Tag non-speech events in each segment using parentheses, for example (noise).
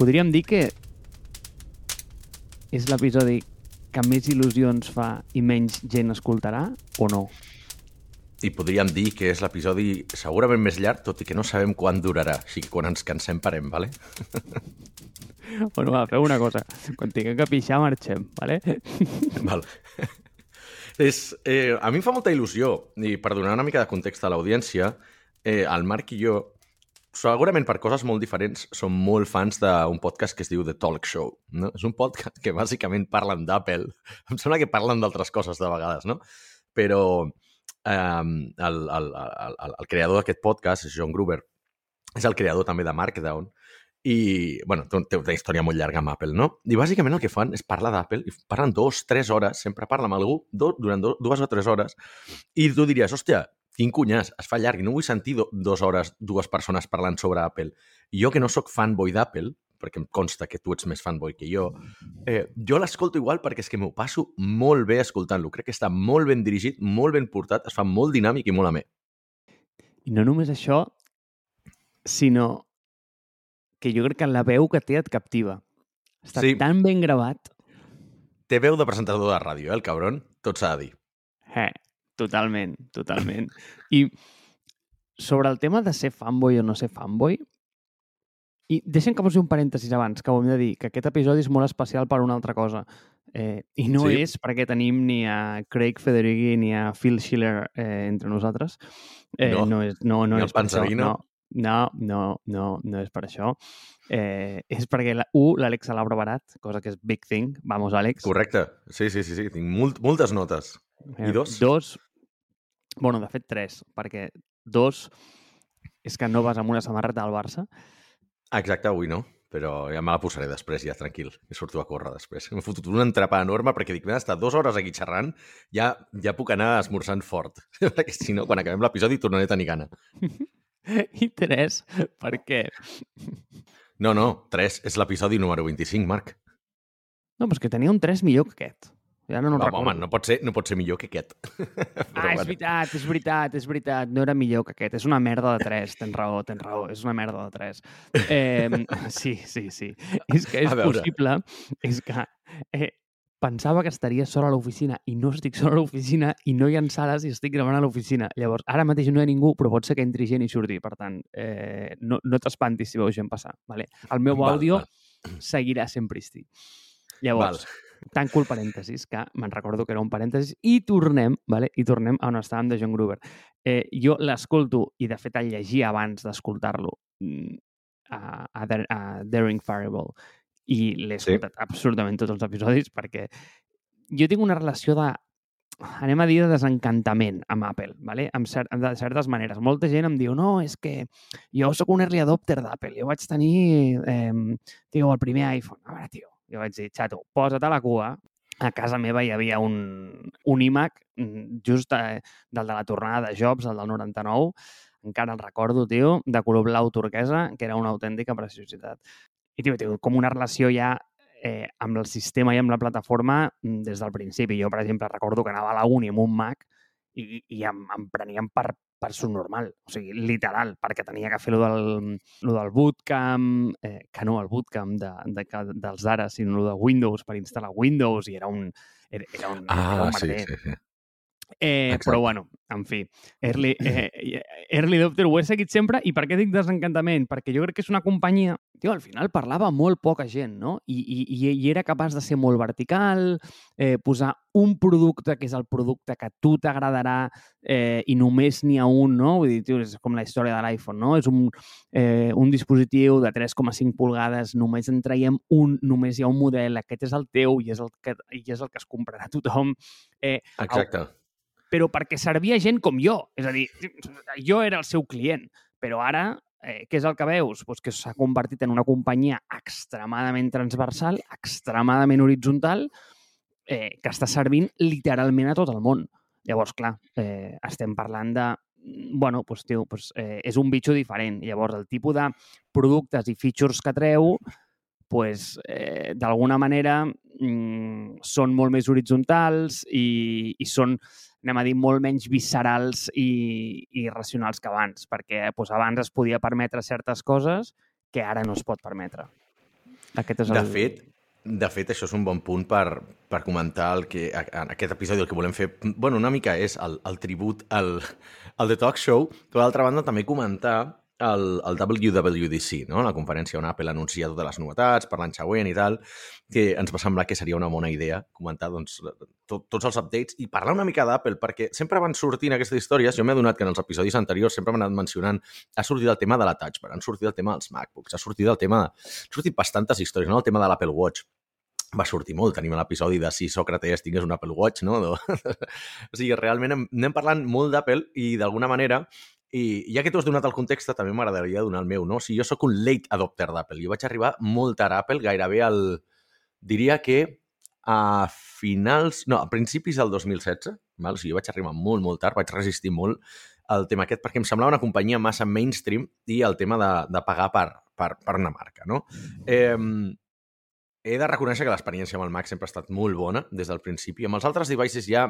podríem dir que és l'episodi que més il·lusions fa i menys gent escoltarà o no? I podríem dir que és l'episodi segurament més llarg, tot i que no sabem quan durarà. Així que quan ens cansem parem, vale? (laughs) Bueno, va, feu una cosa. Quan tinguem que pixar, marxem, vale? (laughs) Val. És, eh, a mi em fa molta il·lusió, i per donar una mica de context a l'audiència, eh, el Marc i jo, segurament per coses molt diferents, som molt fans d'un podcast que es diu The Talk Show. No? És un podcast que bàsicament parlen d'Apple. Em sembla que parlen d'altres coses de vegades, no? Però eh, el, el, el, el, el creador d'aquest podcast, John Gruber, és el creador també de Markdown, i, bueno, té, una història molt llarga amb Apple, no? I bàsicament el que fan és parlar d'Apple i parlen dos, tres hores, sempre parla amb algú do, durant do, dues o tres hores i tu diries, hòstia, quin cunyàs, es fa llarg i no vull sentir do, dues hores dues persones parlant sobre Apple. I jo que no sóc fanboy d'Apple, perquè em consta que tu ets més fanboy que jo, eh, jo l'escolto igual perquè és que m'ho passo molt bé escoltant-lo. Crec que està molt ben dirigit, molt ben portat, es fa molt dinàmic i molt amè. I no només això, sinó que jo crec que la veu que té et captiva. Està sí. tan ben gravat. Té veu de presentador de ràdio, eh, el cabron? Tot s'ha de dir. Eh, totalment, totalment. I sobre el tema de ser fanboy o no ser fanboy, i deixem que posi un parèntesis abans, que ho hem de dir, que aquest episodi és molt especial per una altra cosa. Eh, I no Sí. és perquè tenim ni a Craig Federighi ni a Phil Schiller eh, entre nosaltres. Eh, No. no, és, no, no Ni és per això. No, no, no, no, no és per això. Eh, és perquè, la, un, l'Àlex l'ha preparat, cosa que és big thing. Vamos, Àlex. Correcte. Sí, sí, sí, sí. Tinc molt, moltes notes. I dos? Dos. Bueno, de fet, tres, perquè dos és que no vas amb una samarreta del Barça. Exacte, avui no, però ja me la posaré després, ja tranquil, i surto a córrer després. M'he fotut un entrepà enorme perquè dic, m'he d'estar dues hores aquí xerrant, ja, ja puc anar esmorzant fort, (laughs) perquè si no, quan acabem l'episodi tornaré a tenir gana. (laughs) I tres, perquè... No, no, tres, és l'episodi número 25, Marc. No, però és que tenia un 3 millor que aquest. Ja no, no recordo. home, no pot, ser, no pot ser millor que aquest. (laughs) Ah, és veritat, és veritat, és veritat. No era millor que aquest. És una merda de 3. Tens raó, tens raó. És una merda de 3. Eh, (laughs) sí, sí, sí. És que és possible... És que eh, pensava que estaria sola a l'oficina i no estic sola a l'oficina i no hi ha sales i estic gravant a l'oficina. Llavors, ara mateix no hi ha ningú, però pot ser que entri gent i surti. Per tant, eh, no, no t'espantis si veus gent passar. Vale? El meu Val, àudio val. seguirà sent pristi. Llavors, tanco el parèntesis, que me'n recordo que era un parèntesis, i tornem, vale? i tornem a on estàvem de John Gruber. Eh, jo l'escolto, i de fet el llegia abans d'escoltar-lo, mm, a, a, a Daring Fireball, i l'he Sí. escoltat absolutament tots els episodis, perquè jo tinc una relació de anem a dir de desencantament amb Apple, vale? amb cer de certes maneres. Molta gent em diu, no, és que jo sóc un early adopter d'Apple, jo vaig tenir eh, tio, el primer iPhone. A veure, tio, jo vaig dir, xato, posa't a la cua. A casa meva hi havia un, un iMac mm, just eh, del de la tornada de Jobs, el del 99, encara el recordo, tio, de color blau turquesa, que era una autèntica preciositat. I, tio, tio, com una relació ja eh, amb el sistema i amb la plataforma mm, des del principi. Jo, per exemple, recordo que anava a la uni amb un Mac i, i em, em prenien per, per subnormal, o sigui, literal, perquè tenia que fer lo del, lo del bootcamp, eh, que no el bootcamp de, de, de, dels ara, sinó lo de Windows per instal·lar Windows i era un, era, era un, era Ah, un sí, sí, sí. Eh, Exacte. però bueno, en fi, early, eh, early Adopter ho he seguit sempre i per què dic desencantament? Perquè jo crec que és una companyia... Tio, al final parlava molt poca gent, no? I, i, i- era capaç de ser molt vertical, eh, posar un producte que és el producte que a tu t'agradarà eh, i només n'hi ha un, no? Vull dir, tio, és com la història de l'iPhone, no? És un, eh, un dispositiu de 3,5 pulgades, només en traiem un, només hi ha un model, aquest és el teu i és el que, i és el que es comprarà tothom. Eh, Exacte. Però perquè servia gent com jo. És a dir, jo era el seu client, però ara, eh, què és el que veus? Pues que s'ha convertit en una companyia extremadament transversal, extremadament horitzontal, eh, que està servint literalment a tot el món. Llavors, clar, eh, estem parlant de bueno, pues, tio, pues, eh, és un bitxo diferent. Llavors, el tipus de productes i features que treu pues, eh, d'alguna manera mm, són molt més horitzontals i, i són, anem a dir, molt menys viscerals i, i racionals que abans, perquè pues, abans es podia permetre certes coses que ara no es pot permetre. Aquest és De el... fet, de fet, això és un bon punt per, per comentar el que, en aquest episodi el que volem fer, bueno, una mica és el, el tribut al, al The Talk Show, però d'altra banda també comentar el, el WWDC, no? la conferència on Apple anuncia totes les novetats per l'any següent i tal, que ens va semblar que seria una bona idea comentar doncs, tot, tots els updates i parlar una mica d'Apple, perquè sempre van sortint aquestes històries. Jo m'he adonat que en els episodis anteriors sempre m'han anat mencionant ha sortit el tema de la Touch Bar, han sortit el tema dels MacBooks, ha sortit el tema... Han sortit bastantes històries, no? el tema de l'Apple Watch va sortir molt. Tenim l'episodi de si Sòcrates tingués un Apple Watch, no? (laughs) o sigui, realment anem parlant molt d'Apple i d'alguna manera i ja que tu has donat el context, també m'agradaria donar el meu, no? O sigui, jo sóc un late adopter d'Apple. Jo vaig arribar molt tard a Apple, gairebé al... Diria que a finals... No, a principis del 2016, val? O sigui, jo vaig arribar molt, molt tard, vaig resistir molt el tema aquest perquè em semblava una companyia massa mainstream i el tema de, de pagar per, per, per una marca, no? Eh, he de reconèixer que l'experiència amb el Mac sempre ha estat molt bona des del principi. Amb els altres devices ja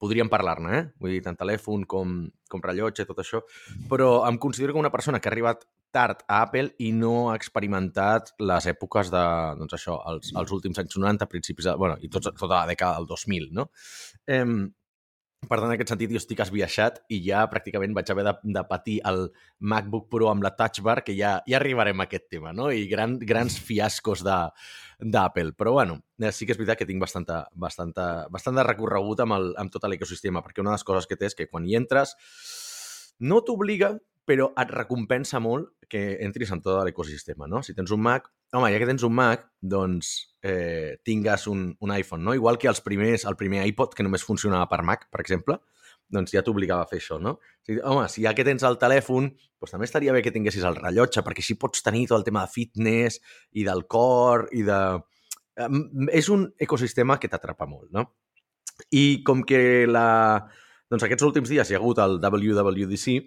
podríem parlar-ne, eh? Vull dir, tant telèfon com, com rellotge, tot això. Però em considero com una persona que ha arribat tard a Apple i no ha experimentat les èpoques de, doncs això, els, els últims anys 90, principis de, bueno, i tots, tota la dècada del 2000, no? Eh, per tant, en aquest sentit, jo estic esbiaixat i ja pràcticament vaig haver de, de patir el MacBook Pro amb la Touch Bar, que ja, ja arribarem a aquest tema, no? I gran, grans fiascos d'Apple. Però, bueno, eh, sí que és veritat que tinc bastanta, bastanta, bastant de recorregut amb, el, amb tot l'ecosistema, perquè una de les coses que té és que quan hi entres no t'obliga, però et recompensa molt que entris en tot l'ecosistema, no? Si tens un Mac, home, ja que tens un Mac, doncs eh, tingues un, un iPhone, no? Igual que els primers, el primer iPod, que només funcionava per Mac, per exemple, doncs ja t'obligava a fer això, no? O sigui, home, si ja que tens el telèfon, doncs també estaria bé que tinguessis el rellotge, perquè així pots tenir tot el tema de fitness i del cor i de... És un ecosistema que t'atrapa molt, no? I com que la... doncs aquests últims dies hi ha hagut el WWDC,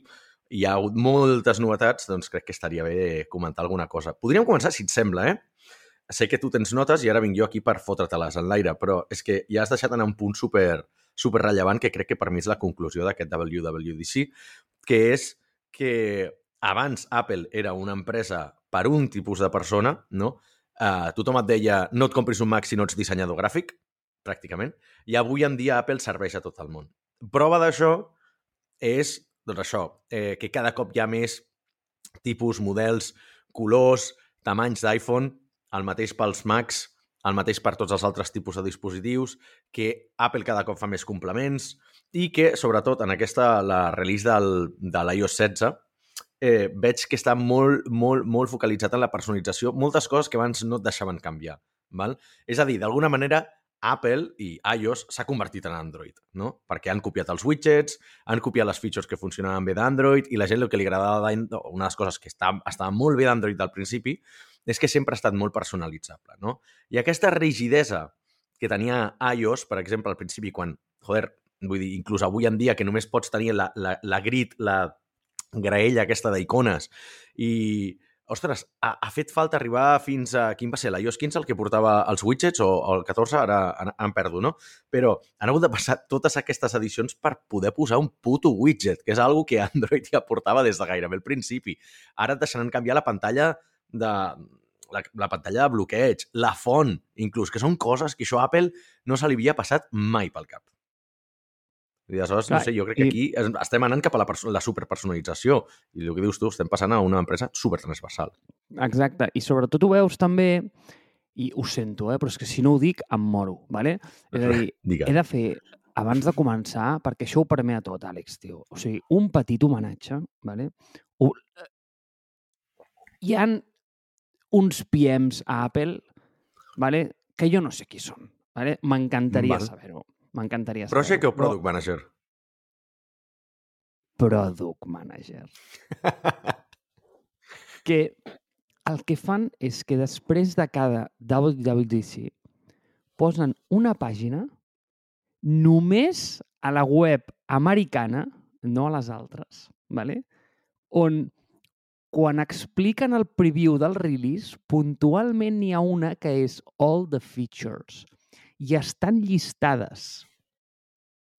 hi ha hagut moltes novetats, doncs crec que estaria bé comentar alguna cosa. Podríem començar, si et sembla, eh? Sé que tu tens notes i ara vinc jo aquí per fotre-te-les en l'aire, però és que ja has deixat anar un punt super, super rellevant que crec que per mi és la conclusió d'aquest WWDC, que és que abans Apple era una empresa per un tipus de persona, no? Uh, tothom et deia no et compris un Mac si no ets dissenyador gràfic, pràcticament, i avui en dia Apple serveix a tot el món. Prova d'això és doncs això, eh, que cada cop hi ha més tipus, models, colors, tamanys d'iPhone, el mateix pels Macs, el mateix per tots els altres tipus de dispositius, que Apple cada cop fa més complements i que, sobretot, en aquesta, la release del, de l'iOS 16, eh, veig que està molt, molt, molt focalitzat en la personalització, moltes coses que abans no et deixaven canviar. Val? És a dir, d'alguna manera, Apple i iOS s'ha convertit en Android, no? Perquè han copiat els widgets, han copiat les features que funcionaven bé d'Android i la gent el que li agradava, una de les coses que estava, estava molt bé d'Android al principi, és que sempre ha estat molt personalitzable, no? I aquesta rigidesa que tenia iOS, per exemple, al principi, quan, joder, vull dir, inclús avui en dia que només pots tenir la, la, la grid, la graella aquesta d'icones i ostres, ha, ha fet falta arribar fins a... Quin va ser? L'iOS 15 el que portava els widgets o, o el 14? Ara en perdo, no? Però han hagut de passar totes aquestes edicions per poder posar un puto widget, que és algo que Android ja portava des de gairebé el principi. Ara et deixaran canviar la pantalla de, la, la pantalla de bloqueig, la font, inclús, que són coses que això a Apple no se li havia passat mai pel cap. I aleshores, Clar, no sé, jo crec que aquí i... estem anant cap a la, la superpersonalització. I el que dius tu, estem passant a una empresa supertransversal. Exacte. I sobretot ho veus també, i ho sento, eh, però és que si no ho dic em moro, ¿vale? És a dir, (laughs) Digue. he de fer, abans de començar, perquè això ho permet a tot, Àlex, tio. O sigui, un petit homenatge, ¿vale? Ho... Hi han uns PMs a Apple, ¿vale? que jo no sé qui són. ¿vale? M'encantaria saber-ho. M'encantaria saber Project o Product Manager? Product Manager. que el que fan és que després de cada WWDC posen una pàgina només a la web americana, no a les altres, ¿vale? on quan expliquen el preview del release, puntualment n'hi ha una que és All the Features i estan llistades.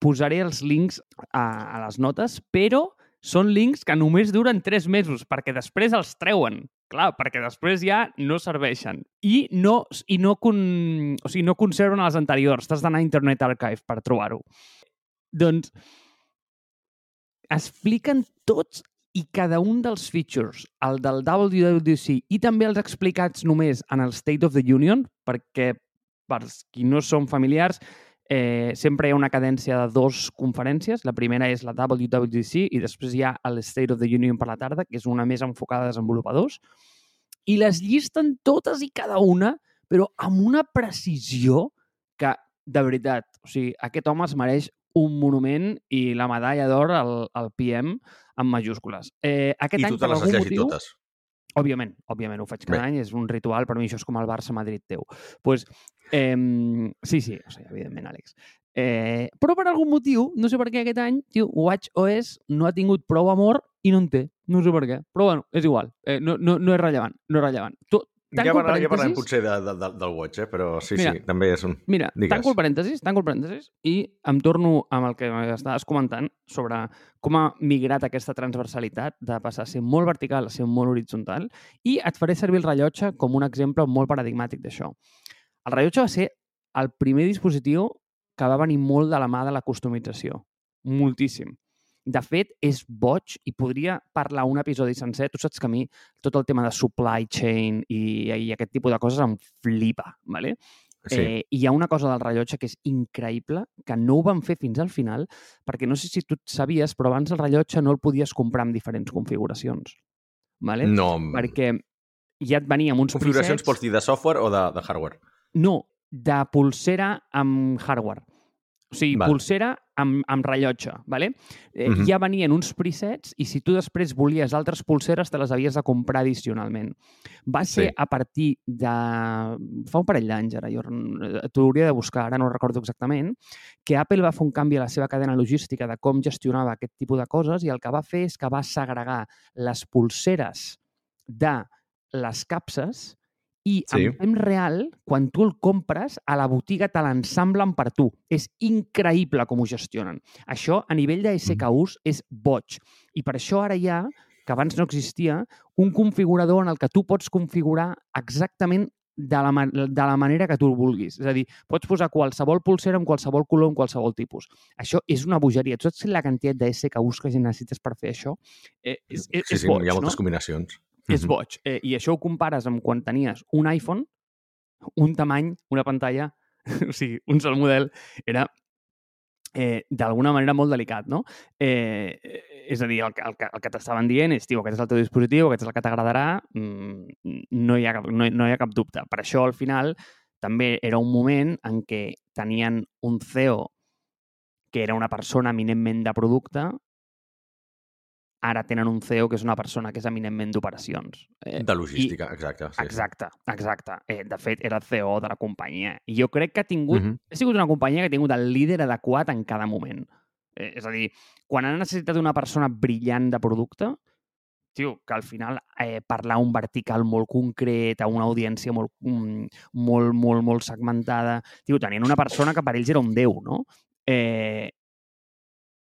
Posaré els links a, a les notes, però són links que només duren tres mesos, perquè després els treuen. Clar, perquè després ja no serveixen. I no, i no, con, o sigui, no conserven les anteriors. T'has d'anar a Internet Archive per trobar-ho. Doncs expliquen tots i cada un dels features, el del WWDC i també els explicats només en el State of the Union, perquè per qui no són familiars, eh, sempre hi ha una cadència de dues conferències. La primera és la WWDC i després hi ha el State of the Union per la tarda, que és una més enfocada a desenvolupadors. I les llisten totes i cada una, però amb una precisió que, de veritat, o sigui, aquest home es mereix un monument i la medalla d'or al, al PM en majúscules. Eh, aquest I any, tu te les has llegit motiu... totes. Òbviament, òbviament, ho faig cada Bé. any, és un ritual, per mi això és com el Barça-Madrid teu. pues, eh, sí, sí, o sigui, evidentment, Àlex. Eh, però per algun motiu, no sé per què aquest any, tio, WatchOS no ha tingut prou amor i no en té. No sé per què. Però bueno, és igual. Eh, no, no, no és rellevant. No és rellevant. Tu, tanco Ja, parla, ja parèntesis. potser de, de, de, del Watch, eh? però sí, Mira, sí, també és un... Mira, Digues. tanco el parèntesis, tanco el parèntesis i em torno amb el que estaves comentant sobre com ha migrat aquesta transversalitat de passar a ser molt vertical a ser molt horitzontal i et faré servir el rellotge com un exemple molt paradigmàtic d'això. El rellotge va ser el primer dispositiu que va venir molt de la mà de la customització. Moltíssim. De fet, és boig i podria parlar un episodi sencer. Tu saps que a mi tot el tema de supply chain i, i aquest tipus de coses em flipa, ¿vale? Sí. Eh, hi ha una cosa del rellotge que és increïble, que no ho van fer fins al final, perquè no sé si tu sabies, però abans el rellotge no el podies comprar amb diferents configuracions. ¿vale? No, Perquè ja et venia amb uns configuracions presets... pots dir de software o de, de hardware? No, de pulsera amb hardware. O sigui, Val. pulsera amb, amb rellotge, ¿vale? Eh, Mhm. Ja venien uns presets i si tu després volies altres pulseres te les havies de comprar addicionalment. Va ser Sí. a partir de... fa un parell d'anys ara, jo eh, t'ho hauria de buscar, ara no recordo exactament, que Apple va fer un canvi a la seva cadena logística de com gestionava aquest tipus de coses i el que va fer és que va segregar les pulseres de les capses i Sí. en temps real, quan tu el compres, a la botiga te l'ensamblen per tu. És increïble com ho gestionen. Això, a nivell de SKUs, és boig. I per això ara hi ha, que abans no existia, un configurador en el que tu pots configurar exactament de la, de la manera que tu el vulguis. És a dir, pots posar qualsevol pulsera amb qualsevol color, amb qualsevol tipus. Això és una bogeria. Tu saps la quantitat de SKUs que necessites per fer això? Eh, és, és, Sí, és sí, boig, hi ha moltes no? combinacions. És Mhm. boig. Eh, I això ho compares amb quan tenies un iPhone, un tamany, una pantalla, (laughs) o sigui, un sol model, era eh, d'alguna manera molt delicat, no? Eh, és a dir, el, el, que- el que t'estaven dient és, tio, aquest és el teu dispositiu, aquest és el que t'agradarà, mm, no, hi ha, no, no hi ha cap dubte. Per això, al final, també era un moment en què tenien un CEO que era una persona eminentment de producte, ara tenen un CEO que és una persona que és eminentment d'operacions. Eh, De logística, exacte. Sí, Exacte, exacte. Eh, de fet, era el CEO de la companyia. I jo crec que ha tingut, Mhm. ha sigut una companyia que ha tingut el líder adequat en cada moment. Eh, és a dir, quan han necessitat una persona brillant de producte, tio, que al final eh, parlar un vertical molt concret, a una audiència molt, mm, molt, molt, molt segmentada... Tio, tenien una persona que per ells era un déu, no? Eh,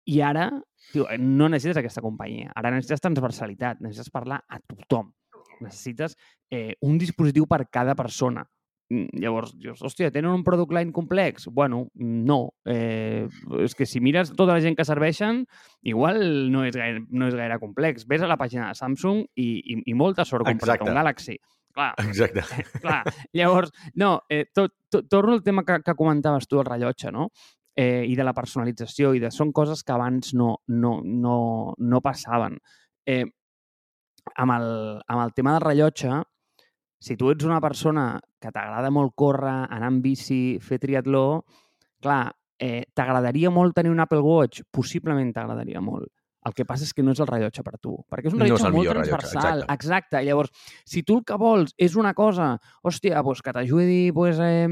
I ara, tio, eh, no necessites aquesta companyia. Ara necessites transversalitat, necessites parlar a tothom. Necessites eh, un dispositiu per cada persona. Mm, Llavors, dius, hòstia, tenen un product line complex? Bueno, no. Eh, és que si mires tota la gent que serveixen, igual no és gaire, no és gaire complex. Ves a la pàgina de Samsung i, i, i molta sort comprar un Galaxy. Clar, Exacte. clar. Llavors, no, eh, to, to, torno al tema que, que comentaves tu, el rellotge, no? Eh, I de la personalització, i de són coses que abans no, no, no, no passaven. Eh, amb, el, amb el tema del rellotge, si tu ets una persona que t'agrada molt córrer, anar en bici, fer triatló, clar, eh, t'agradaria molt tenir un Apple Watch? Possiblement t'agradaria molt. El que passa és que no és el rellotge per tu, perquè és un No és rellotge molt millor rellotge, transversal. exacte. exacte. Llavors, si tu el que vols és una cosa, hòstia, pues que t'ajudi pues, eh,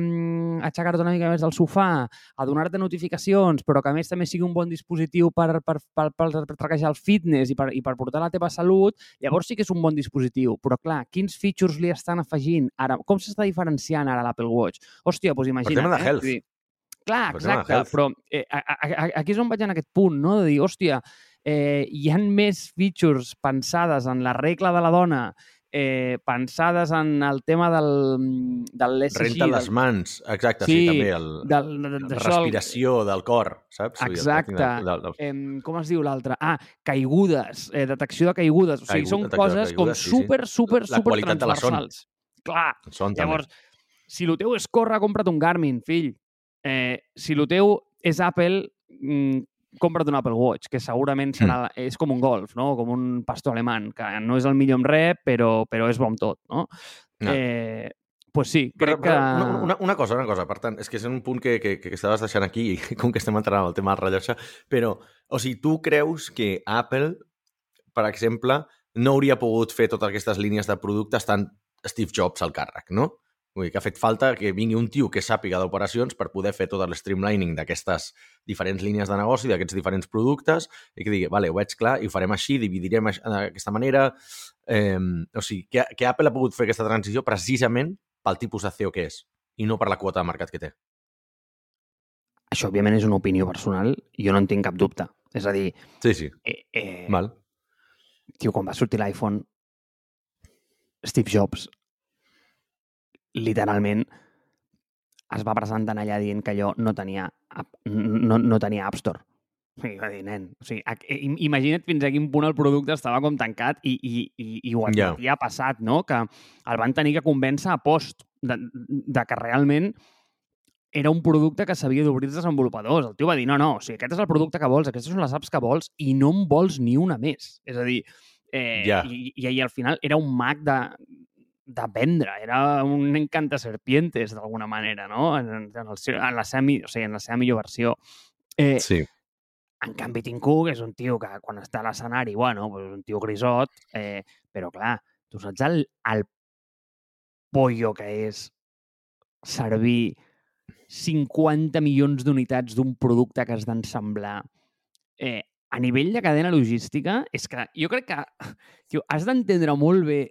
a aixecar-te una mica més del sofà, a donar-te notificacions, però que a més també sigui un bon dispositiu per, per, per, per, per traquejar el fitness i per, i per portar la teva salut, llavors sí que és un bon dispositiu. Però clar, quins features li estan afegint ara? Com s'està diferenciant ara l'Apple Watch? Hòstia, doncs imagina't. tema de eh? health. Dir, Clar, Per exacte, però eh, a, a, a, aquí és on vaig en aquest punt, no? De dir, hòstia, eh, hi han més features pensades en la regla de la dona eh, pensades en el tema del, del l'ESG. Renta les del, mans, exacte, sí, Sí, també. El, del, de, la d'això, el- respiració del cor, saps? Exacte. tracking del- del- Em, com es diu l'altre? Ah, caigudes, eh, detecció de caigudes. O sigui, Caigu- són de coses com caigudes, sí, sí. super, super, La super qualitat de la son. transversals. Clar, son també. llavors, si el teu és córrer, compra't un Garmin, fill. Eh, si el teu és Apple, mm, compra't un Apple Watch, que segurament serà, Hmm. és com un golf, no? com un pastor alemany, que no és el millor en res, però, però és bo amb tot. No? No. Eh, pues sí, Però, crec que... però una, una, una cosa, una cosa, per tant, és que és un punt que, que, que estaves deixant aquí, i com que estem entrant en el tema del rellotge, però, o sigui, tu creus que Apple, per exemple, no hauria pogut fer totes aquestes línies de producte estant Steve Jobs al càrrec, no? Vull dir que ha fet falta que vingui un tio que sàpiga d'operacions per poder fer tot el streamlining d'aquestes diferents línies de negoci, d'aquests diferents productes, i que digui, vale, ho veig clar, i ho farem així, dividirem d'aquesta manera... Eh, o sigui, que, que Apple ha pogut fer aquesta transició precisament pel tipus de CEO que és i no per la quota de mercat que té. Això, òbviament, és una opinió personal i jo no en tinc cap dubte. És a dir, Sí, sí. eh, eh, Val. tio, quan va sortir l'iPhone, Steve Jobs literalment es va presentar allà dient que allò no tenia, app- no, no tenia App Store. Sigui, va dir, nen, o sigui, imagina't fins a quin punt el producte estava com tancat i, i, i, i ho Ja. admetia passat, no? Que el van tenir que convèncer a post de, de que realment era un producte que s'havia d'obrir als desenvolupadors. El tio va dir, no, no, o sigui, aquest és el producte que vols, aquestes són les apps que vols i no en vols ni una més. És a dir, eh, Ja. i, i, i al final era un mag de, de vendre, era un encanta serpientes d'alguna manera, no? En, en, el en, la seva, o sigui, en la seva millor versió. Eh, Sí. en canvi, Tim Cook és un tio que quan està a l'escenari, bueno, pues és un tio grisot, eh, però clar, tu saps el, el pollo que és servir 50 milions d'unitats d'un producte que has d'ensamblar eh, a nivell de cadena logística, és que jo crec que tio, has d'entendre molt bé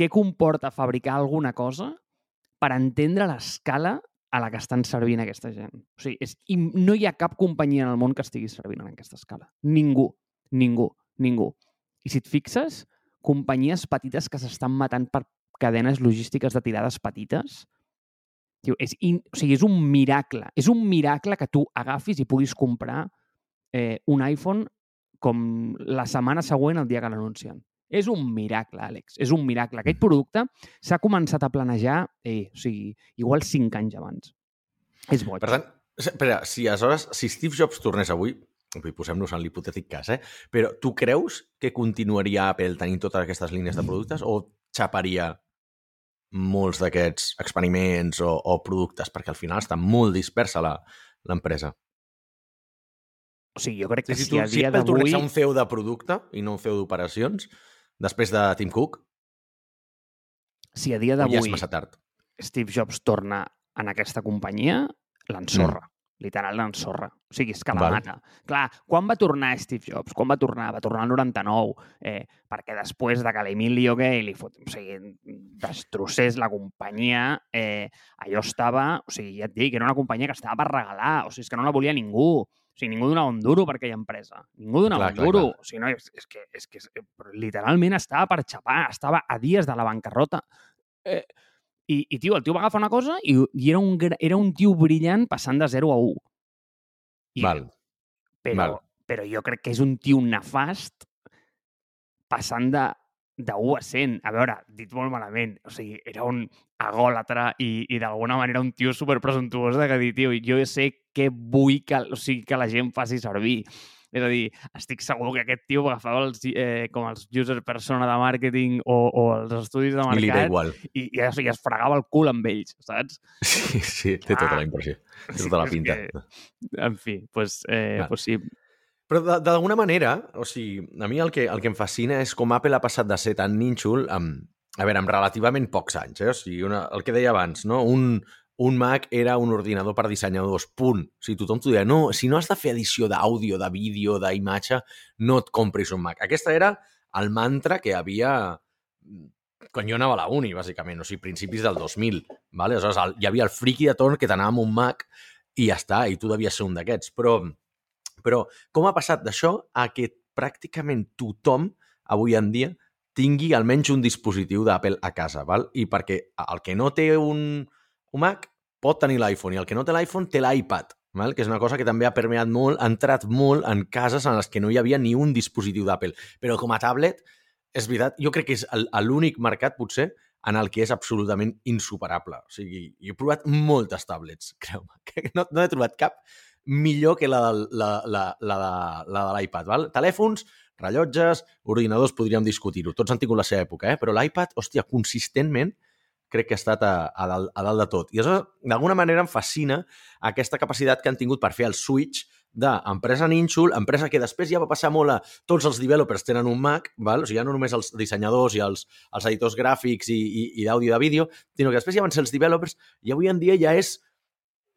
què comporta fabricar alguna cosa per entendre l'escala a la que estan servint aquesta gent. O sigui, és, no hi ha cap companyia en el món que estigui servint en aquesta escala. Ningú, ningú, ningú. I si et fixes, companyies petites que s'estan matant per cadenes logístiques de tirades petites, tio, és, in, o sigui, és un miracle. És un miracle que tu agafis i puguis comprar eh, un iPhone com la setmana següent el dia que l'anuncien. És un miracle, Àlex, és un miracle. Aquest producte s'ha començat a planejar, eh, o sigui, igual 5 anys abans. És boig. Per tant, espera, si aleshores, si Steve Jobs tornés avui, posem-nos en l'hipotètic cas, eh? però tu creus que continuaria Apple tenint totes aquestes línies de productes o xaparia molts d'aquests experiments o, o productes? Perquè al final està molt dispersa la- l'empresa. O sigui, jo crec que si, si, tu, a si dia Apple tornés a un CEO de producte i no un CEO d'operacions, després de Tim Cook, Si a dia o ja d'avui massa tard. Steve Jobs torna en aquesta companyia, l'ensorra. Literal, l'ensorra. O sigui, és que la Val. mata. Clar, quan va tornar Steve Jobs? Quan va tornar? Va tornar al 99. Eh, perquè després de que l'Emilio Gay li fot... o sigui, destrossés la companyia, eh, allò estava... O sigui, ja et dic, era una companyia que estava per regalar. O sigui, és que no la volia ningú. O sigui, ningú donava un duro per aquella empresa. Ningú donava Clar, un clar, duro. clar. O sigui, no, és, és que, és que és, literalment estava per xapar. Estava a dies de la bancarrota. Eh, i, I, tio, el tio va agafar una cosa i, i era, un, era un tio brillant passant de 0 a 1. I, Val. Però, val. però jo crec que és un tio nefast passant de, de 1 a 100. A veure, dit molt malament, o sigui, era un agòlatra i, i d'alguna manera un tio superpresumptuós de que dir, tio, jo sé què vull que, o sigui, que la gent faci servir. És a dir, estic segur que aquest tio agafava els, eh, com els user persona de màrqueting o, o els estudis de I li mercat igual. i, i, i es fregava el cul amb ells, saps? (laughs) Sí, sí, té tota la impressió. Té tota la pinta. que, en fi, pues, eh, Clar. pues sí. Però d'alguna manera, o sigui, a mi el que, el que em fascina és com Apple ha passat de ser tan nínxol amb, a veure, amb relativament pocs anys, eh? O sigui, una, el que deia abans, no? Un, un Mac era un ordinador per dissenyadors, punt. O sigui, tothom t'ho deia, no, si no has de fer edició d'àudio, de vídeo, d'imatge, no et compris un Mac. Aquesta era el mantra que havia quan jo anava a la uni, bàsicament, o sigui, principis del 2000, vale? Aleshores, el, hi havia el friki de torn que t'anava amb un Mac i ja està, i tu devies ser un d'aquests. Però, però com ha passat d'això a que pràcticament tothom avui en dia tingui almenys un dispositiu d'Apple a casa, val? I perquè el que no té un, un Mac pot tenir l'iPhone i el que no té l'iPhone té l'iPad, val? que és una cosa que també ha permeat molt, ha entrat molt en cases en les que no hi havia ni un dispositiu d'Apple. Però com a tablet, és veritat, jo crec que és l'únic mercat, potser, en el que és absolutament insuperable. O sigui, he provat moltes tablets, (laughs) creu-me. No, no he trobat cap millor que la, la, la, la, la de l'iPad. Telèfons, rellotges, ordinadors, podríem discutir-ho. Tots han tingut la seva època, eh? però l'iPad, hòstia, consistentment crec que ha estat a, a, dalt, a dalt de tot. I això, d'alguna manera, em fascina aquesta capacitat que han tingut per fer el switch d'empresa nínxol, empresa que després ja va passar molt a tots els developers tenen un Mac, val? o sigui, ja no només els dissenyadors i els, els editors gràfics i, i, i d'àudio de vídeo, sinó que després ja van ser els developers i avui en dia ja és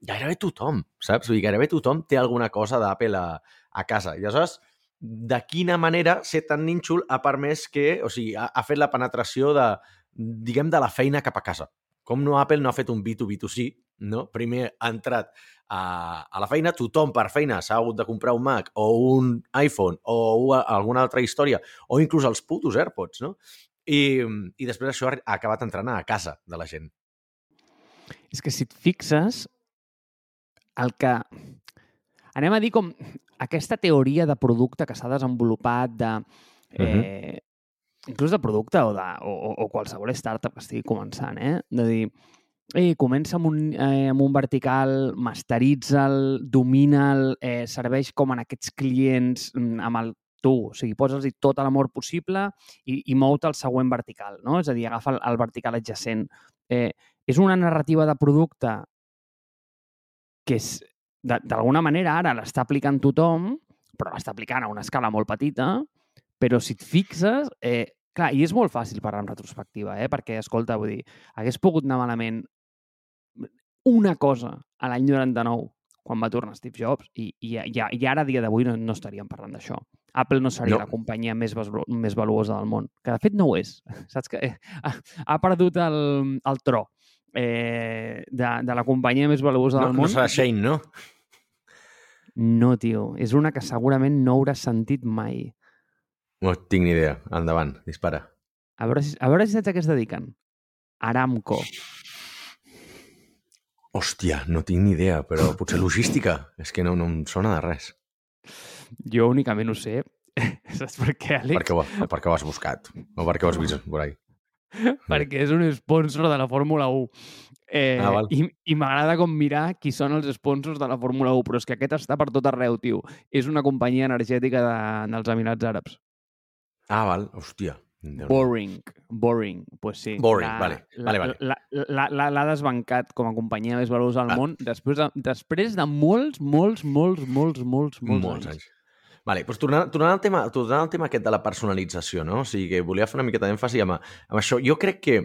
gairebé tothom, saps? Vull dir, gairebé tothom té alguna cosa d'Apple a, a casa. I aleshores, de quina manera ser tan nínxol ha permès que, o sigui, ha, ha fet la penetració de, diguem, de la feina cap a casa. Com no Apple no ha fet un B2B2C, no? Primer ha entrat a, a la feina, tothom per feina s'ha hagut de comprar un Mac o un iPhone o alguna altra història, o inclús els putos AirPods, no? I, i després això ha acabat entrant a casa de la gent. És que si et fixes, el que... Anem a dir com aquesta teoria de producte que s'ha desenvolupat de... Eh, uh -huh. inclús de producte o, de, o, o qualsevol startup que estigui començant, eh? De dir, eh, comença amb un, eh, amb un vertical, masteritza'l, domina'l, eh, serveix com en aquests clients mm, amb el tu, o sigui, posa'ls tot l'amor possible i, i mou-te al següent vertical, no? És a dir, agafa el, el vertical adjacent. Eh, és una narrativa de producte que és, d'alguna manera ara l'està aplicant tothom, però l'està aplicant a una escala molt petita, però si et fixes, eh, clar, i és molt fàcil parlar en retrospectiva, eh, perquè, escolta, vull dir, hagués pogut anar malament una cosa a l'any 99, quan va tornar Steve Jobs, i, i, i, i ara, a dia d'avui, no, no estaríem parlant d'això. Apple no seria no. la companyia més, més valuosa del món, que de fet no ho és. (laughs) Saps que ha, ha perdut el, el tro eh, de, de la companyia més valuosa no, del món. No serà Shane, no? No, tio. És una que segurament no hauràs sentit mai. No tinc ni idea. Endavant, dispara. A veure si, a veure si saps a què es dediquen. Aramco. Hòstia, no tinc ni idea, però potser logística. És que no, no em sona de res. Jo únicament ho sé. (laughs) Saps per què, Àlex? Per què, ho, per què ho has buscat? O per què ho has vist por ahí? (laughs) perquè és un sponsor de la Fórmula 1. Eh, ah, val. I, i m'agrada com mirar qui són els sponsors de la Fórmula 1, però és que aquest està per tot arreu, tio. És una companyia energètica de, dels Emirats Àrabs. Ah, val. Hòstia. Boring, boring, pues sí. Boring, la, vale. vale, vale. L'ha la, la, desbancat com a companyia més valuosa del ah. món després de, després de molts, molts, molts, molts, molts, molts, molts anys. anys. Vale, doncs tornant, tornant, al tema, tornant al tema aquest de la personalització, no? O sigui, que volia fer una miqueta d'èmfasi amb, amb això. Jo crec que,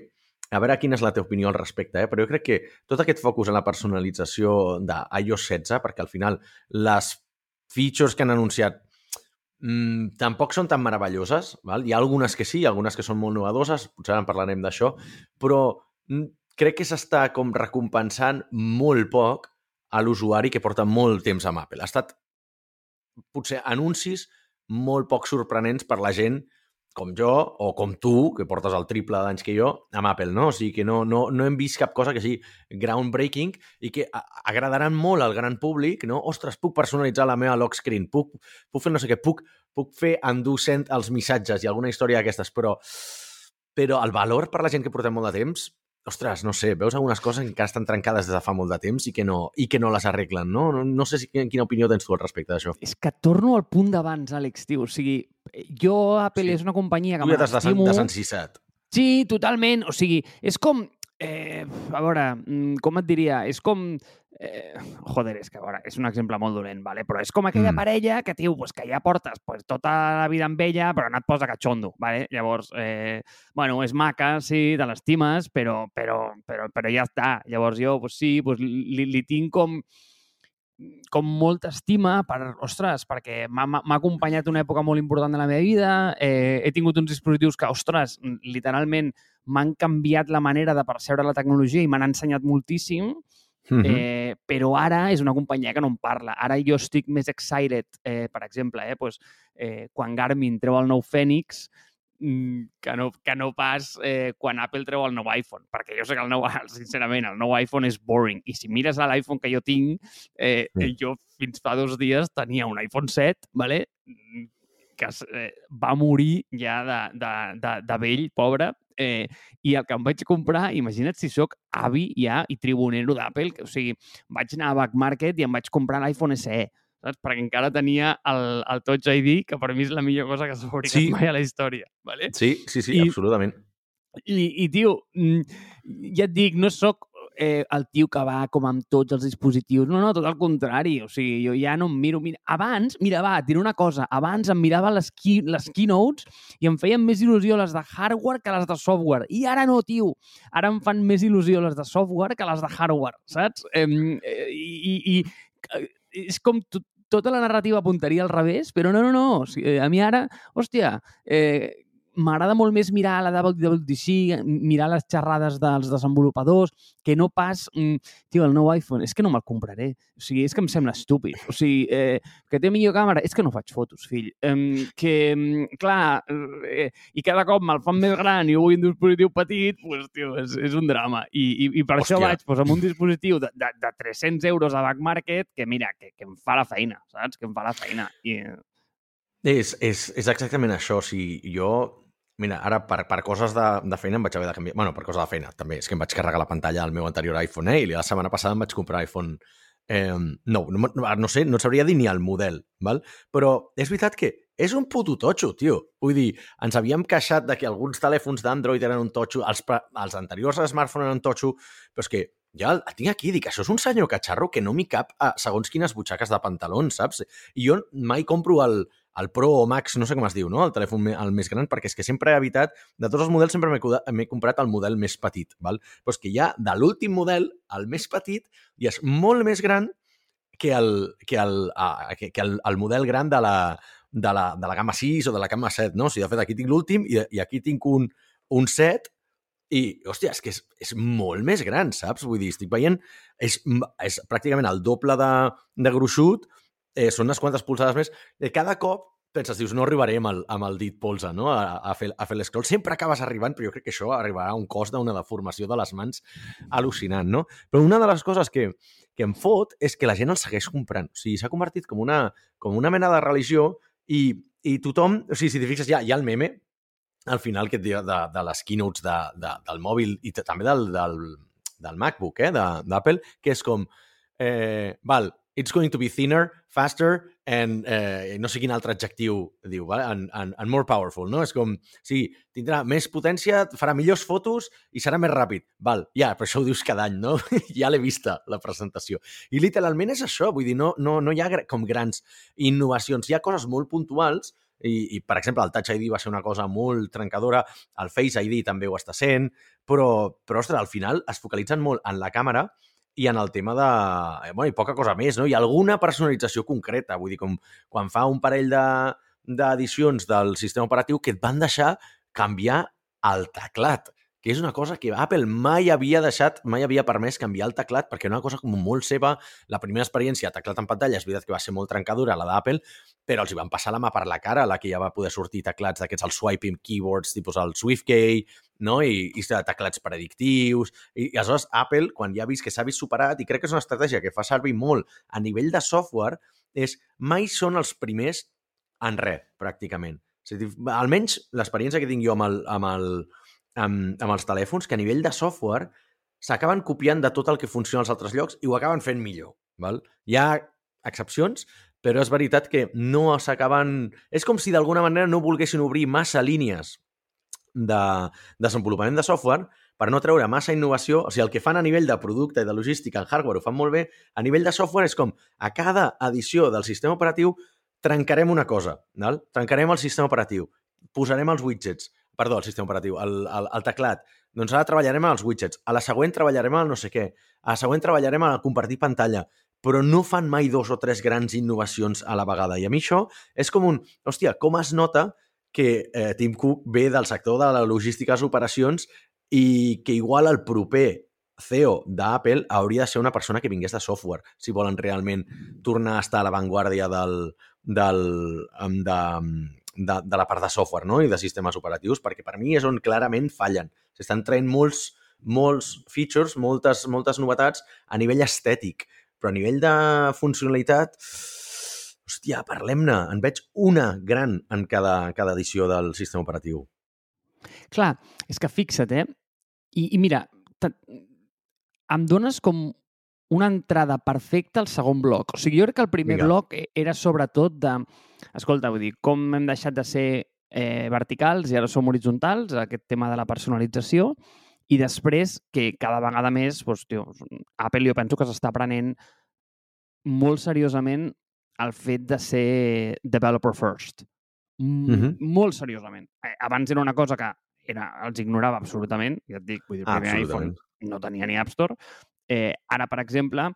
a veure quina és la teva opinió al respecte, eh? però jo crec que tot aquest focus en la personalització d'iOS 16, perquè al final les features que han anunciat mmm, tampoc són tan meravelloses, val? hi ha algunes que sí, algunes que són molt novedoses, potser en parlarem d'això, però mm, crec que s'està com recompensant molt poc a l'usuari que porta molt temps amb Apple. Ha estat potser anuncis molt poc sorprenents per la gent com jo o com tu, que portes el triple d'anys que jo, amb Apple, no? O sigui que no, no, no hem vist cap cosa que sigui groundbreaking i que agradaran molt al gran públic, no? Ostres, puc personalitzar la meva lock screen, puc, puc fer no sé què, puc, puc fer endur sent els missatges i alguna història d'aquestes, però, però el valor per la gent que portem molt de temps ostres, no sé, veus algunes coses que encara estan trencades des de fa molt de temps i que no, i que no les arreglen, no? No, no sé si, quina opinió tens tu al respecte d'això. És que torno al punt d'abans, Àlex, tio. O sigui, jo, Apple, sí. és una companyia que m'estimo... Tu ja t'has Sí, totalment. O sigui, és com... Eh, a veure, mm, com et diria? És com Eh, joder, és que, a veure, és un exemple molt dolent, vale? però és com aquella mm. parella que, tio, pues, que ja portes pues, tota la vida amb ella, però no et posa catxondo, vale? Llavors, eh, bueno, és maca, sí, te l'estimes, però, però, però, però ja està. Llavors jo, pues, sí, pues, li, li tinc com com molta estima per, ostres, perquè m'ha acompanyat una època molt important de la meva vida, eh, he tingut uns dispositius que, ostres, literalment m'han canviat la manera de percebre la tecnologia i m'han ensenyat moltíssim, Uh -huh. eh, però ara és una companyia que no em parla. Ara jo estic més excited, eh, per exemple, eh, pues, eh, quan Garmin treu el nou Fènix, que no, que no pas eh, quan Apple treu el nou iPhone, perquè jo sé que el nou, (laughs) sincerament, el nou iPhone és boring. I si mires l'iPhone que jo tinc, eh, sí. jo fins fa dos dies tenia un iPhone 7, ¿vale? que eh, va morir ja de, de, de, de vell, pobre, eh, i el que em vaig comprar, imagina't si sóc avi ja i tribunero d'Apple, o sigui, vaig anar a Back Market i em vaig comprar l'iPhone SE, saps? Perquè encara tenia el, el Touch ID, que per mi és la millor cosa que s'ha fabricat sí. mai a la història. Vale? Sí, sí, sí, I, absolutament. I, I, tio, mm, ja et dic, no sóc eh, el tio que va com amb tots els dispositius. No, no, tot el contrari. O sigui, jo ja no em miro... mira. Abans, mira, va, diré una cosa. Abans em mirava les, key, les keynotes i em feien més il·lusió les de hardware que les de software. I ara no, tio. Ara em fan més il·lusió les de software que les de hardware, saps? Eh, i, i, i és com tota la narrativa apuntaria al revés, però no, no, no. O sigui, a mi ara, hòstia, eh, m'agrada molt més mirar la WWDC, mirar les xerrades dels desenvolupadors, que no pas, mm, tio, el nou iPhone, és que no me'l compraré. O sigui, és que em sembla estúpid. O sigui, eh, que té millor càmera, és que no faig fotos, fill. Eh, que, mm, clar, eh, i cada cop me'l fan més gran i vull un dispositiu petit, pues, tio, és, és un drama. I, i, i per Hòstia. això vaig pues, amb un dispositiu de, de, de 300 euros a Back Market que, mira, que, que em fa la feina, saps? Que em fa la feina. I, és, és, és exactament això. O sigui, jo Mira, ara per, per coses de, de feina em vaig haver de canviar... bueno, per coses de feina, també. És que em vaig carregar la pantalla al meu anterior iPhone eh? i la setmana passada em vaig comprar iPhone eh, no, no, no sé, no sabria dir ni el model, val? però és veritat que és un puto totxo, tio. Vull dir, ens havíem queixat de que alguns telèfons d'Android eren un totxo, els, els anteriors smartphones eren un totxo, però és que ja el tinc aquí, dic, això és un senyor catxarro que no m'hi cap a segons quines butxaques de pantalons, saps? I jo mai compro el, el Pro o Max, no sé com es diu, no? el telèfon el més gran, perquè és que sempre he evitat, de tots els models sempre m'he comprat el model més petit, val? però és que ja de l'últim model, el més petit, ja és molt més gran que el, que el, uh, que, que el, el model gran de la, de, la, de la gamma 6 o de la gamma 7, no? O sigui, de fet, aquí tinc l'últim i, i aquí tinc un, un 7 i, hòstia, és que és, és molt més gran, saps? Vull dir, estic veient... És, és pràcticament el doble de, de gruixut eh, són unes quantes polsades més. De cada cop penses, dius, no arribarem amb el, amb el dit polze no? a, a fer, a fer l'escroll. Sempre acabes arribant, però jo crec que això arribarà a un cost d'una deformació de les mans al·lucinant, no? Però una de les coses que, que em fot és que la gent el segueix comprant. O sigui, s'ha convertit com una, com una mena de religió i, i tothom... O sigui, si t'hi fixes, hi ha, hi ha el meme al final que et diu de, de les keynotes de, de, del mòbil i també del, del, del MacBook, eh, d'Apple, que és com... Eh, val, it's going to be thinner, faster, and eh, no sé quin altre adjectiu diu, vale? and, and, and more powerful, no? És com, sí, tindrà més potència, farà millors fotos i serà més ràpid. Val, ja, però això ho dius cada any, no? (laughs) ja l'he vista, la presentació. I literalment és això, vull dir, no, no, no hi ha com grans innovacions, hi ha coses molt puntuals i, i, per exemple, el Touch ID va ser una cosa molt trencadora, el Face ID també ho està sent, però, però ostres, al final es focalitzen molt en la càmera i en el tema de... Eh, bueno, i poca cosa més, no? Ha alguna personalització concreta, vull dir, com quan fa un parell d'edicions de, del sistema operatiu que et van deixar canviar el teclat que és una cosa que Apple mai havia deixat, mai havia permès canviar el teclat, perquè era una cosa com molt seva. La primera experiència, teclat en pantalla, és veritat que va ser molt trencadura, la d'Apple, però els hi van passar la mà per la cara, la que ja va poder sortir teclats d'aquests, el swiping keyboards, tipus el SwiftKey, no? I, i teclats predictius. I, I aleshores Apple, quan ja ha vist que s'ha vist superat, i crec que és una estratègia que fa servir molt a nivell de software, és mai són els primers en res, pràcticament. És dir, almenys l'experiència que tinc jo amb el, amb, el, amb, amb els telèfons, que a nivell de software s'acaben copiant de tot el que funciona als altres llocs i ho acaben fent millor. Val? Hi ha excepcions, però és veritat que no s'acaben... És com si d'alguna manera no volguessin obrir massa línies de desenvolupament de software per no treure massa innovació, o sigui, el que fan a nivell de producte i de logística en hardware ho fan molt bé, a nivell de software és com a cada edició del sistema operatiu trencarem una cosa, val? trencarem el sistema operatiu, posarem els widgets, perdó, el sistema operatiu, el, el, el teclat, doncs ara treballarem amb els widgets, a la següent treballarem amb el no sé què, a la següent treballarem a compartir pantalla, però no fan mai dos o tres grans innovacions a la vegada. I a mi això és com un... Hòstia, com es nota que eh, Tim Cook ve del sector de la logística i operacions i que igual el proper CEO d'Apple hauria de ser una persona que vingués de software, si volen realment tornar a estar a l'avantguàrdia del, del, de, de, de la part de software no? i de sistemes operatius, perquè per mi és on clarament fallen. S'estan traient molts, molts features, moltes, moltes novetats a nivell estètic, però a nivell de funcionalitat, hòstia, parlem-ne. En veig una gran en cada, cada edició del sistema operatiu. Clar, és que fixa't, eh? I, i mira, em dones com una entrada perfecta al segon bloc. O sigui, jo crec que el primer Vinga. bloc era sobretot de... Escolta, vull dir, com hem deixat de ser eh, verticals i ara som horitzontals, aquest tema de la personalització, i després que cada vegada més, doncs, tio, Apple jo penso que s'està prenent molt seriosament el fet de ser developer first. Mm -hmm. Molt seriosament. Eh, abans era una cosa que era, els ignorava absolutament, ja et dic, vull dir, el primer iPhone no tenia ni App Store, Eh, ara, per exemple,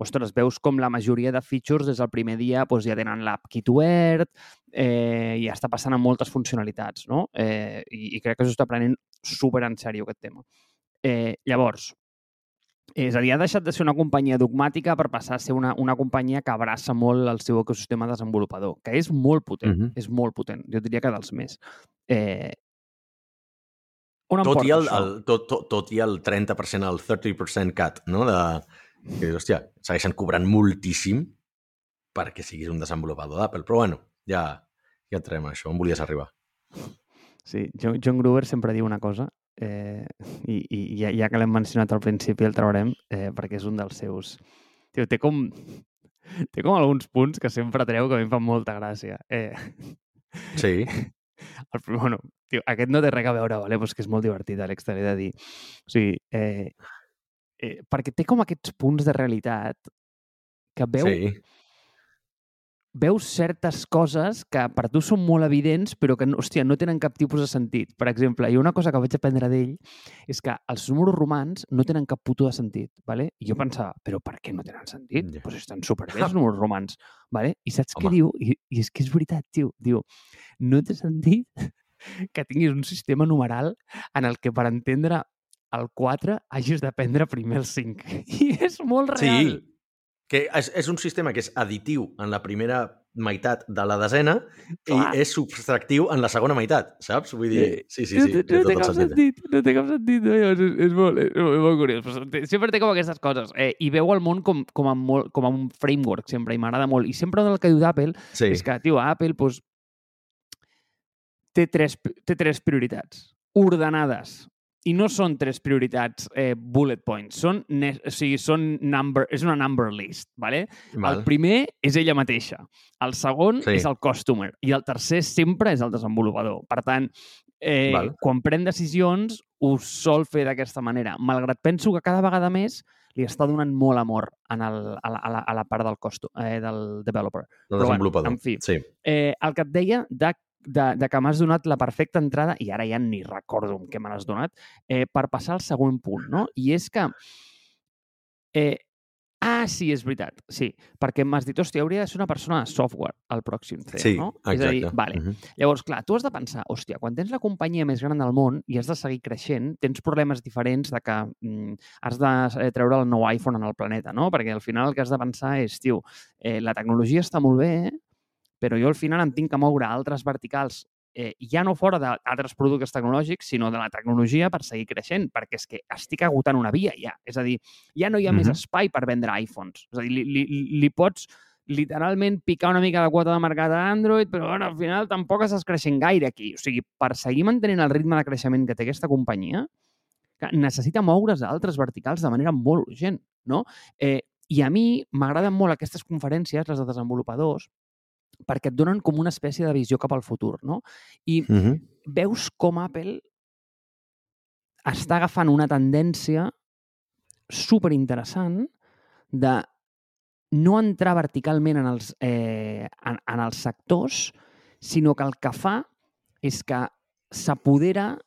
ostres, veus com la majoria de features des del primer dia doncs, ja tenen l'app KitWord, eh, i ja està passant amb moltes funcionalitats, no? Eh, i, I crec que s'ho està prenent super en sèrio, aquest tema. Eh, llavors, és a dir, ha deixat de ser una companyia dogmàtica per passar a ser una, una companyia que abraça molt el seu ecosistema desenvolupador, que és molt potent, uh -huh. és molt potent. Jo diria que dels més. Eh, on tot, i el, el, tot, tot, tot i el 30%, el 30% cut, no? De, que, hòstia, segueixen cobrant moltíssim perquè siguis un desenvolupador d'Apple. Però bueno, ja, ja entrem a això. On volies arribar? Sí, John, John Gruber sempre diu una cosa eh, i, i ja, ja que l'hem mencionat al principi el traurem eh, perquè és un dels seus... Tio, té com, té com alguns punts que sempre treu que a mi em fan molta gràcia. Eh, sí. (laughs) (laughs) (laughs) El, bueno, tio, aquest no té res a veure, vale? Pues que és molt divertit, Àlex, t'he de dir. O sigui, eh, eh, perquè té com aquests punts de realitat que veu... Sí. Veus certes coses que per tu són molt evidents, però que, hòstia, no tenen cap tipus de sentit. Per exemple, hi ha una cosa que vaig aprendre d'ell, és que els números romans no tenen cap puto de sentit, ¿vale? I jo pensava, però per què no tenen sentit? Doncs pues estan superbé els (laughs) números romans, ¿vale? I saps Home. què diu? I, I és que és veritat, tio. Diu, no té sentit (laughs) que tinguis un sistema numeral en el que per entendre el 4 hagis de prendre primer el 5. (laughs) I és molt real. Sí, que és, és un sistema que és additiu en la primera meitat de la desena Clar. i és subtractiu en la segona meitat, saps? Vull dir, sí, sí, sí. No, no, no té cap sentit, no té cap sentit. No, és, és, molt, és, és molt curiós. Però sempre té com aquestes coses. Eh, I veu el món com, com, a molt, com a un framework, sempre, i m'agrada molt. I sempre el que diu d'Apple sí. és que, tio, Apple, doncs, té tres, té tres prioritats ordenades. I no són tres prioritats eh, bullet points, són, o sigui, són number, és una number list. ¿vale? Val. El primer és ella mateixa, el segon sí. és el customer i el tercer sempre és el desenvolupador. Per tant, eh, quan pren decisions ho sol fer d'aquesta manera, malgrat penso que cada vegada més li està donant molt amor en el, a, la, a, la, a la part del, costo, eh, del developer. Del desenvolupador, bueno, en fi, sí. eh, el que et deia de de, de que m'has donat la perfecta entrada, i ara ja ni recordo què me l'has donat, eh, per passar al següent punt, no? I és que... Eh, ah, sí, és veritat, sí, perquè m'has dit, hòstia, hauria de ser una persona de software al pròxim CEO, sí, no? Exacte. És a dir, vale. Uh -huh. Llavors, clar, tu has de pensar, hòstia, quan tens la companyia més gran del món i has de seguir creixent, tens problemes diferents de que mm, has de eh, treure el nou iPhone en el planeta, no? Perquè al final el que has de pensar és, tio, eh, la tecnologia està molt bé, eh? Però jo al final em tinc que moure a altres verticals eh, ja no fora d'altres productes tecnològics, sinó de la tecnologia per seguir creixent, perquè és que estic agotant una via ja. És a dir, ja no hi ha mm -hmm. més espai per vendre iPhones. És a dir, li, li, li pots literalment picar una mica de quota de mercat a Android, però bueno, al final tampoc estàs creixent gaire aquí. O sigui, per seguir mantenint el ritme de creixement que té aquesta companyia, que necessita moure's a altres verticals de manera molt urgent, no? Eh, I a mi m'agraden molt aquestes conferències, les de desenvolupadors, perquè et donen com una espècie de visió cap al futur, no? I uh -huh. veus com Apple està agafant una tendència super interessant de no entrar verticalment en els, eh, en, en els sectors, sinó que el que fa és que s'apodera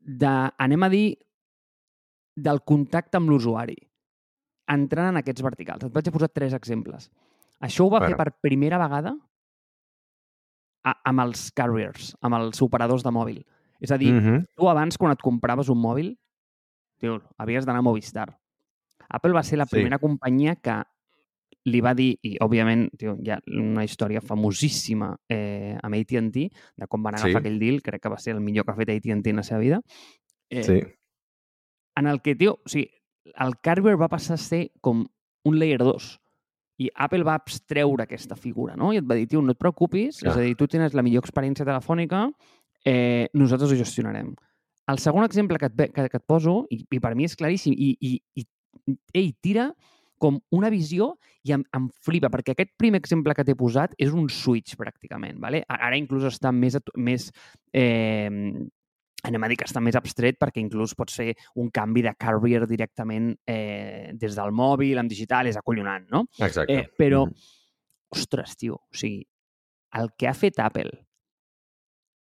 de, anem a dir, del contacte amb l'usuari, entrant en aquests verticals. Et vaig a posar tres exemples. Això ho va bueno. fer per primera vegada a, amb els carriers, amb els operadors de mòbil. És a dir, mm -hmm. tu abans, quan et compraves un mòbil, tio, havies d'anar a Movistar. Apple va ser la primera sí. companyia que li va dir, i òbviament tio, hi ha una història famosíssima eh, amb AT&T, de com van agafar Sí. aquell deal, crec que va ser el millor que ha fet AT&T en la seva vida, eh, Sí. en el que, tio, o sigui, el Carver va passar a ser com un layer 2 i Apple va abstreure aquesta figura, no? I et va dir, tio, no et preocupis, Clar. és a dir, tu tens la millor experiència telefònica, eh, nosaltres ho gestionarem. El segon exemple que et, que, que et poso, i, i per mi és claríssim, i, i, i ell tira com una visió i em, em flipa, perquè aquest primer exemple que t'he posat és un switch, pràcticament. Vale? Ara inclús està més, més eh, anem a dir que està més abstret perquè inclús pot ser un canvi de carrier directament eh, des del mòbil, en digital, és acollonant, no? Exacte. Eh, però, Mhm. ostres, tio, o sigui, el que ha fet Apple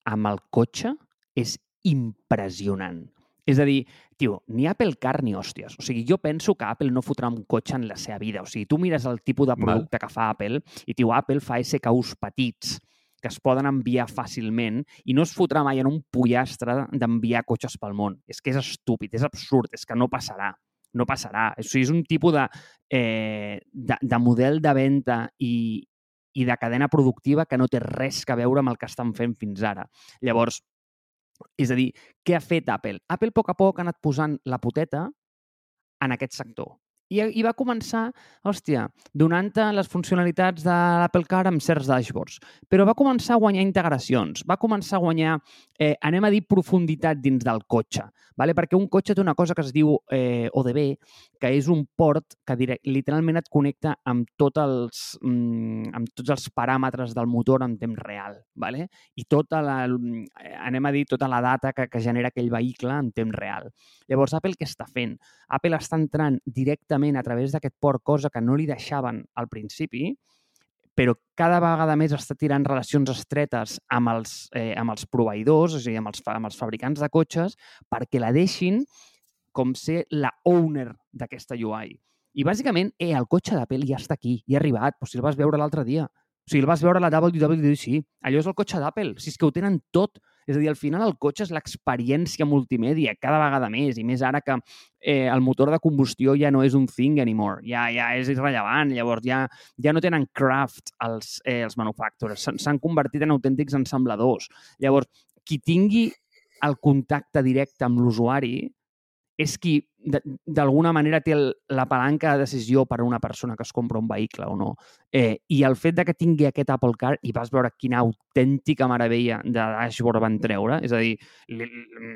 amb el cotxe és impressionant. És a dir, tio, ni Apple Car ni hòsties. O sigui, jo penso que Apple no fotrà un cotxe en la seva vida. O sigui, tu mires el tipus de Val. producte que fa Apple i, tio, Apple fa SKUs petits que es poden enviar fàcilment i no es fotrà mai en un pollastre d'enviar cotxes pel món. És que és estúpid, és absurd, és que no passarà. No passarà. O sigui, és un tipus de, eh, de, de model de venda i, i de cadena productiva que no té res que veure amb el que estan fent fins ara. Llavors, és a dir, què ha fet Apple? Apple a poc a poc ha anat posant la poteta en aquest sector. I, i va començar, hòstia, donant-te les funcionalitats de l'Apple Car amb certs dashboards. Però va començar a guanyar integracions, va començar a guanyar, eh, anem a dir, profunditat dins del cotxe. Vale? Perquè un cotxe té una cosa que es diu eh, ODB, que és un port que direct, literalment et connecta amb, tot els, mm, amb tots els paràmetres del motor en temps real. Vale? I tota la, eh, anem a dir, tota la data que, que genera aquell vehicle en temps real. Llavors, Apple què està fent? Apple està entrant directament a través d'aquest port, cosa que no li deixaven al principi, però cada vegada més està tirant relacions estretes amb els, eh, amb els proveïdors, o sigui, amb els, amb els fabricants de cotxes, perquè la deixin com ser la owner d'aquesta UI. I bàsicament, eh, el cotxe d'Apple ja està aquí, ja ha arribat, però si el vas veure l'altre dia. O sigui, el vas veure a la WWDC. Allò és el cotxe d'Apple. Si és que ho tenen tot. És a dir, al final el cotxe és l'experiència multimèdia cada vegada més, i més ara que eh, el motor de combustió ja no és un thing anymore, ja, ja és irrellevant, llavors ja, ja no tenen craft els, eh, els manufacturers, s'han- convertit en autèntics ensambladors. Llavors, qui tingui el contacte directe amb l'usuari és qui d'alguna manera té el, la palanca de decisió per a una persona que es compra un vehicle o no. Eh, I el fet de que tingui aquest Apple Car, i vas veure quina autèntica meravella de dashboard van treure, és a dir, li, li,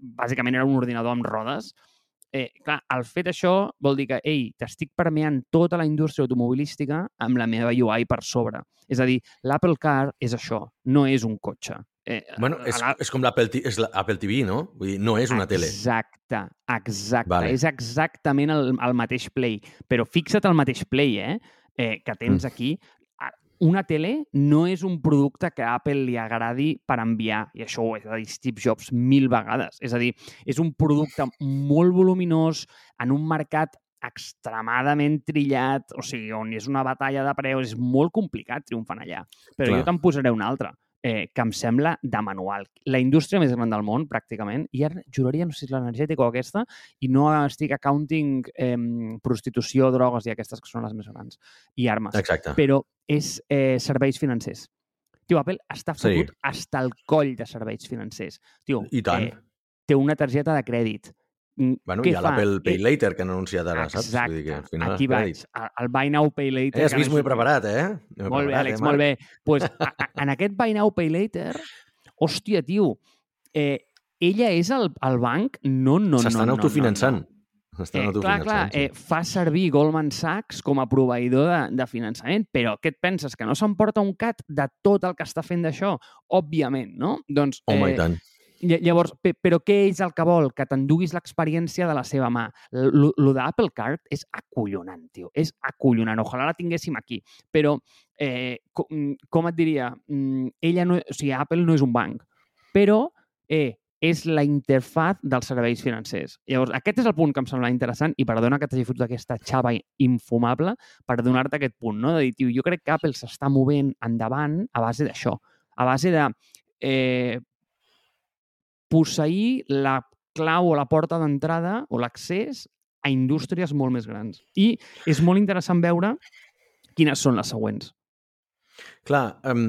bàsicament era un ordinador amb rodes, eh, clar, el fet això vol dir que, ei, t'estic permeant tota la indústria automobilística amb la meva UI per sobre. És a dir, l'Apple Car és això, no és un cotxe. Eh, Bueno, és, la- és com l'Apple és l'Apple TV, no? Vull dir, no és una tele. Exacte, exacte. Vale. És exactament el, el mateix play. Però fixa't el mateix play, eh? eh que tens Mm. aquí. A- Una tele no és un producte que a Apple li agradi per enviar, i això ho ha dit Steve Jobs mil vegades. És a dir, és un producte molt voluminós en un mercat extremadament trillat, o sigui, on és una batalla de preus, és molt complicat triomfant allà. Però Clar. jo te'n posaré una altra eh, que em sembla de manual. La indústria més gran del món, pràcticament, i ara juraria, no sé si és l'energètica o aquesta, i no estic accounting eh, prostitució, drogues i aquestes que són les més grans, i armes. Exacte. Però és eh, serveis financers. Tio, Apple està Sí. fotut hasta el coll de serveis financers. Tio, I tant. Eh, té una targeta de crèdit. Mm, Bueno, què hi ha l'Apple Pay Eh, Later que han anunciat ara, saps? Exacte, Vull dir que al final aquí vaig. El, Buy Now, Pay Later... Eh, has vist, m'ho he preparat, eh? He molt bé, preparat, Àlex, eh, molt bé. Pues, a, a, en aquest Buy Now, Pay Later, hòstia, tio, eh, ella és el, el banc? No, no, no. S'estan no, autofinançant. No, no. Eh, clar, clar, eh, fa servir Goldman Sachs com a proveïdor de, de finançament, però què et penses? Que no s'emporta un cat de tot el que està fent d'això? Òbviament, no? Doncs, Home, eh, i tant. Lla- Llavors, pe- però què és el que vol? Que t'enduguis l'experiència de la seva mà. Lo d'Apple Card és acollonant, tio. És acollonant. Ojalà la tinguéssim aquí. Però, eh, com, com et diria? Mm, Ella no, o sigui, Apple no és un banc, però eh, és la interfaz dels serveis financers. Llavors, aquest és el punt que em sembla interessant i perdona que t'hagi fotut aquesta xava infumable per donar-te aquest punt, no? De dir, tio, jo crec que Apple s'està movent endavant a base d'això, a base de eh, posseir la clau o la porta d'entrada o l'accés a indústries molt més grans. I és molt interessant veure Quines són les següents? Clar, um,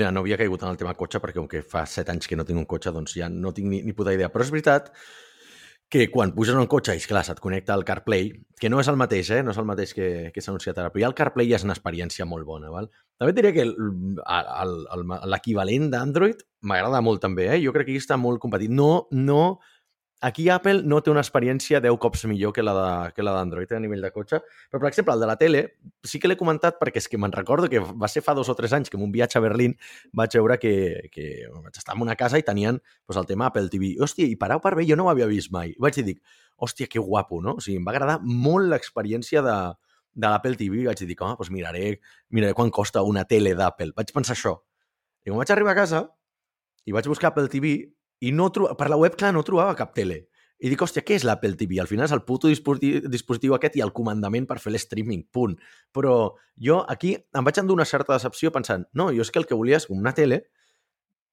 ja no havia caigut en el tema cotxe perquè com que fa set anys que no tinc un cotxe, doncs ja no tinc ni, ni puta idea. Però és veritat que quan puges en un cotxe i, clar, se't connecta al CarPlay, que no és el mateix, eh? no és el mateix que, que s'ha anunciat ara, però ja el CarPlay ja és una experiència molt bona. Val? També diria que l'equivalent d'Android m'agrada molt també. Eh? Jo crec que aquí està molt competit. No, no Aquí Apple no té una experiència 10 cops millor que la d'Android eh, a nivell de cotxe, però, per exemple, el de la tele sí que l'he comentat perquè és que me'n recordo que va ser fa dos o tres anys que en un viatge a Berlín vaig veure que, que vaig estar en una casa i tenien pues, el tema Apple TV. Hòstia, i parau per bé, jo no ho havia vist mai. I vaig dir, hòstia, que guapo, no? O sigui, em va agradar molt l'experiència de, de l'Apple TV i vaig dir, home, doncs miraré, miraré quan costa una tele d'Apple. Vaig pensar això. I quan vaig arribar a casa i vaig buscar Apple TV i no per la web, clar, no trobava cap tele. I dic, hòstia, què és l'Apple TV? Al final és el puto dispositiu, dispositiu aquest i el comandament per fer l'streaming, punt. Però jo aquí em vaig endur una certa decepció pensant, no, jo és que el que volia és una tele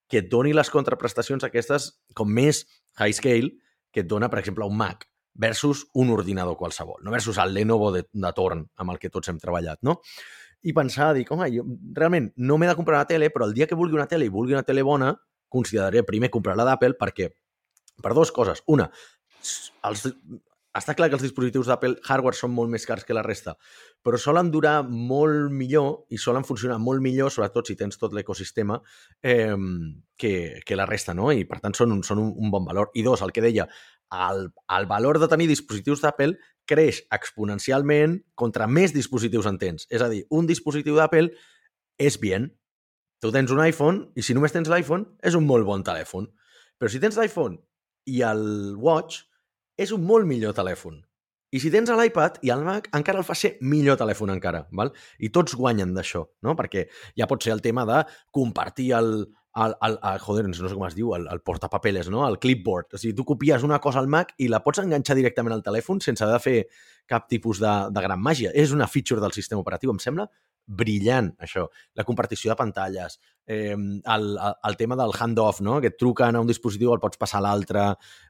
que et doni les contraprestacions aquestes com més high scale que et dona, per exemple, un Mac versus un ordinador qualsevol, no versus el Lenovo de, de torn amb el que tots hem treballat, no? I pensar, dic, home, jo realment no m'he de comprar una tele, però el dia que vulgui una tele i vulgui una tele bona, consideraré primer comprar la d'Apple perquè per dues coses. Una, els, està clar que els dispositius d'Apple hardware són molt més cars que la resta, però solen durar molt millor i solen funcionar molt millor, sobretot si tens tot l'ecosistema, eh, que, que la resta, no? I per tant són, un, són un, bon valor. I dos, el que deia, el, el valor de tenir dispositius d'Apple creix exponencialment contra més dispositius en tens. És a dir, un dispositiu d'Apple és bien, tu tens un iPhone i si només tens l'iPhone és un molt bon telèfon. Però si tens l'iPhone i el Watch és un molt millor telèfon. I si tens l'iPad i el Mac, encara el fa ser millor telèfon encara, val? I tots guanyen d'això, no? Perquè ja pot ser el tema de compartir el, el, el, el joder, no sé com es diu, el, el portapapeles, no? El clipboard. O sigui, tu copies una cosa al Mac i la pots enganxar directament al telèfon sense haver de fer cap tipus de, de gran màgia. És una feature del sistema operatiu. Em sembla brillant, això. La compartició de pantalles, eh, el, el tema del handoff, no? que et truquen a un dispositiu, el pots passar a l'altre.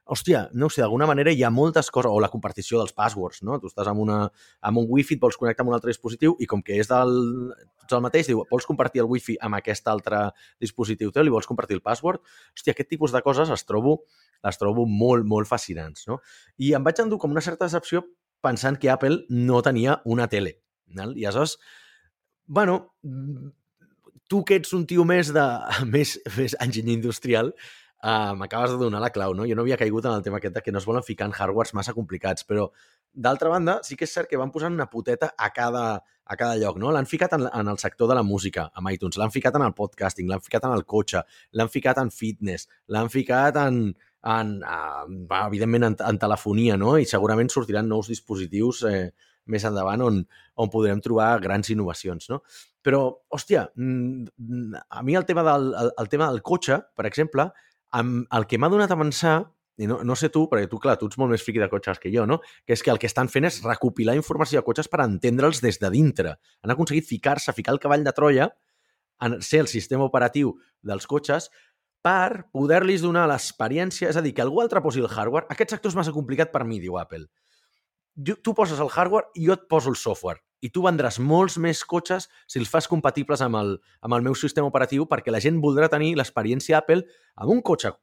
Hòstia, no sé, d'alguna manera hi ha moltes coses, o la compartició dels passwords, no? Tu estàs amb, una, amb un wifi, et vols connectar amb un altre dispositiu i com que és del, el mateix, diu, vols compartir el wifi amb aquest altre dispositiu teu, li vols compartir el password? Hòstia, aquest tipus de coses les trobo, les trobo molt, molt fascinants, no? I em vaig endur com una certa decepció pensant que Apple no tenia una tele. No? I aleshores, bueno, tu que ets un tio més de (laughs) més, més enginy industrial, uh, m'acabes de donar la clau, no? Jo no havia caigut en el tema aquest de que no es volen ficar en hardwares massa complicats, però d'altra banda, sí que és cert que van posant una puteta a cada, a cada lloc, no? L'han ficat en, en el sector de la música, amb iTunes, l'han ficat en el podcasting, l'han ficat en el cotxe, l'han ficat en fitness, l'han ficat en, en, en evidentment, en, en telefonia, no? I segurament sortiran nous dispositius eh, més endavant on, on podrem trobar grans innovacions, no? Però, hòstia, mm, a mi el tema del, el, el tema del cotxe, per exemple, amb el que m'ha donat a pensar, i no, no sé tu, perquè tu, clar, tu ets molt més friqui de cotxes que jo, no? Que és que el que estan fent és recopilar informació de cotxes per entendre'ls des de dintre. Han aconseguit ficar-se, ficar el cavall de Troia, en ser el sistema operatiu dels cotxes, per poder-los donar l'experiència, és a dir, que algú altre posi el hardware. Aquest sector és massa complicat per mi, diu Apple tu poses el hardware i jo et poso el software. I tu vendràs molts més cotxes si els fas compatibles amb el, amb el meu sistema operatiu perquè la gent voldrà tenir l'experiència Apple amb un cotxe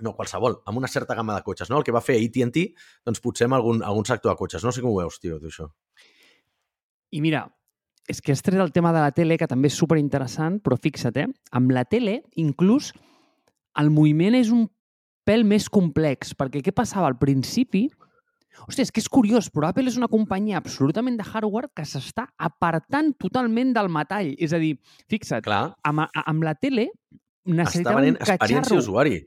no qualsevol, amb una certa gamma de cotxes, no? El que va fer AT&T, doncs potser amb algun, algun sector de cotxes. No sé com ho veus, tio, tu això. I mira, és que has tret el tema de la tele, que també és superinteressant, però fixa't, eh? Amb la tele, inclús, el moviment és un pèl més complex, perquè què passava al principi? Hòstia, és que és curiós, però Apple és una companyia absolutament de hardware que s'està apartant totalment del metall. És a dir, fixa't, Clar. amb, amb la tele necessitava un catxarro. usuari.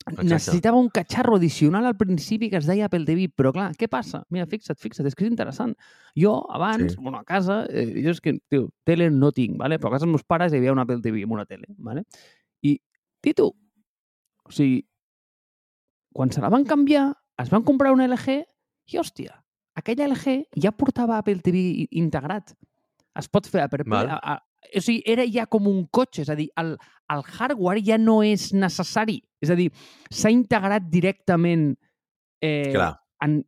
Exacte. Necessitava un catxarro addicional al principi que es deia Apple TV, però clar, què passa? Mira, fixa't, fixa't, és que és interessant. Jo, abans, sí. bueno, a casa, eh, jo és que, tio, tele no tinc, ¿vale? però a casa dels meus pares hi havia una Apple TV amb una tele, ¿vale? i, Tito, o sigui, quan se la van canviar, es van comprar una LG i, hòstia, aquella LG ja portava Apple TV integrat. Es pot fer per... A, a, o sigui, era ja com un cotxe, és a dir, el, el hardware ja no és necessari. És a dir, s'ha integrat directament eh, Clar. en,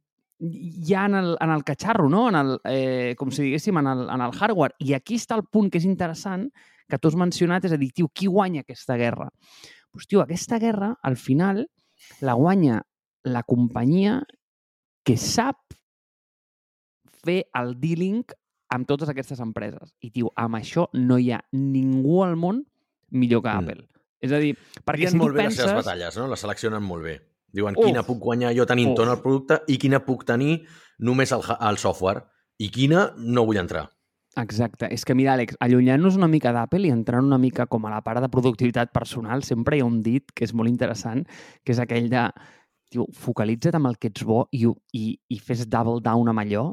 ja en el, en el catxarro, no? en el, eh, com si diguéssim, en el, en el hardware. I aquí està el punt que és interessant, que tu has mencionat, és a dir, tio, qui guanya aquesta guerra? Pues, tio, aquesta guerra, al final, la guanya la companyia que sap fer el dealing amb totes aquestes empreses. I, tio, amb això no hi ha ningú al món millor que Mm. Apple. És a dir, perquè Trien si tu molt bé les penses... seves batalles, no? Les seleccionen molt bé. Diuen Uf. quina puc guanyar jo tenint Uf. tot el producte i quina puc tenir només el, el software. I quina no vull entrar. Exacte. És que, mira, Àlex, allunyant-nos una mica d'Apple i entrant una mica com a la part de productivitat personal, sempre hi ha un dit que és molt interessant, que és aquell de, tio, focalitza't amb el que ets bo i, i, i fes double down amb allò,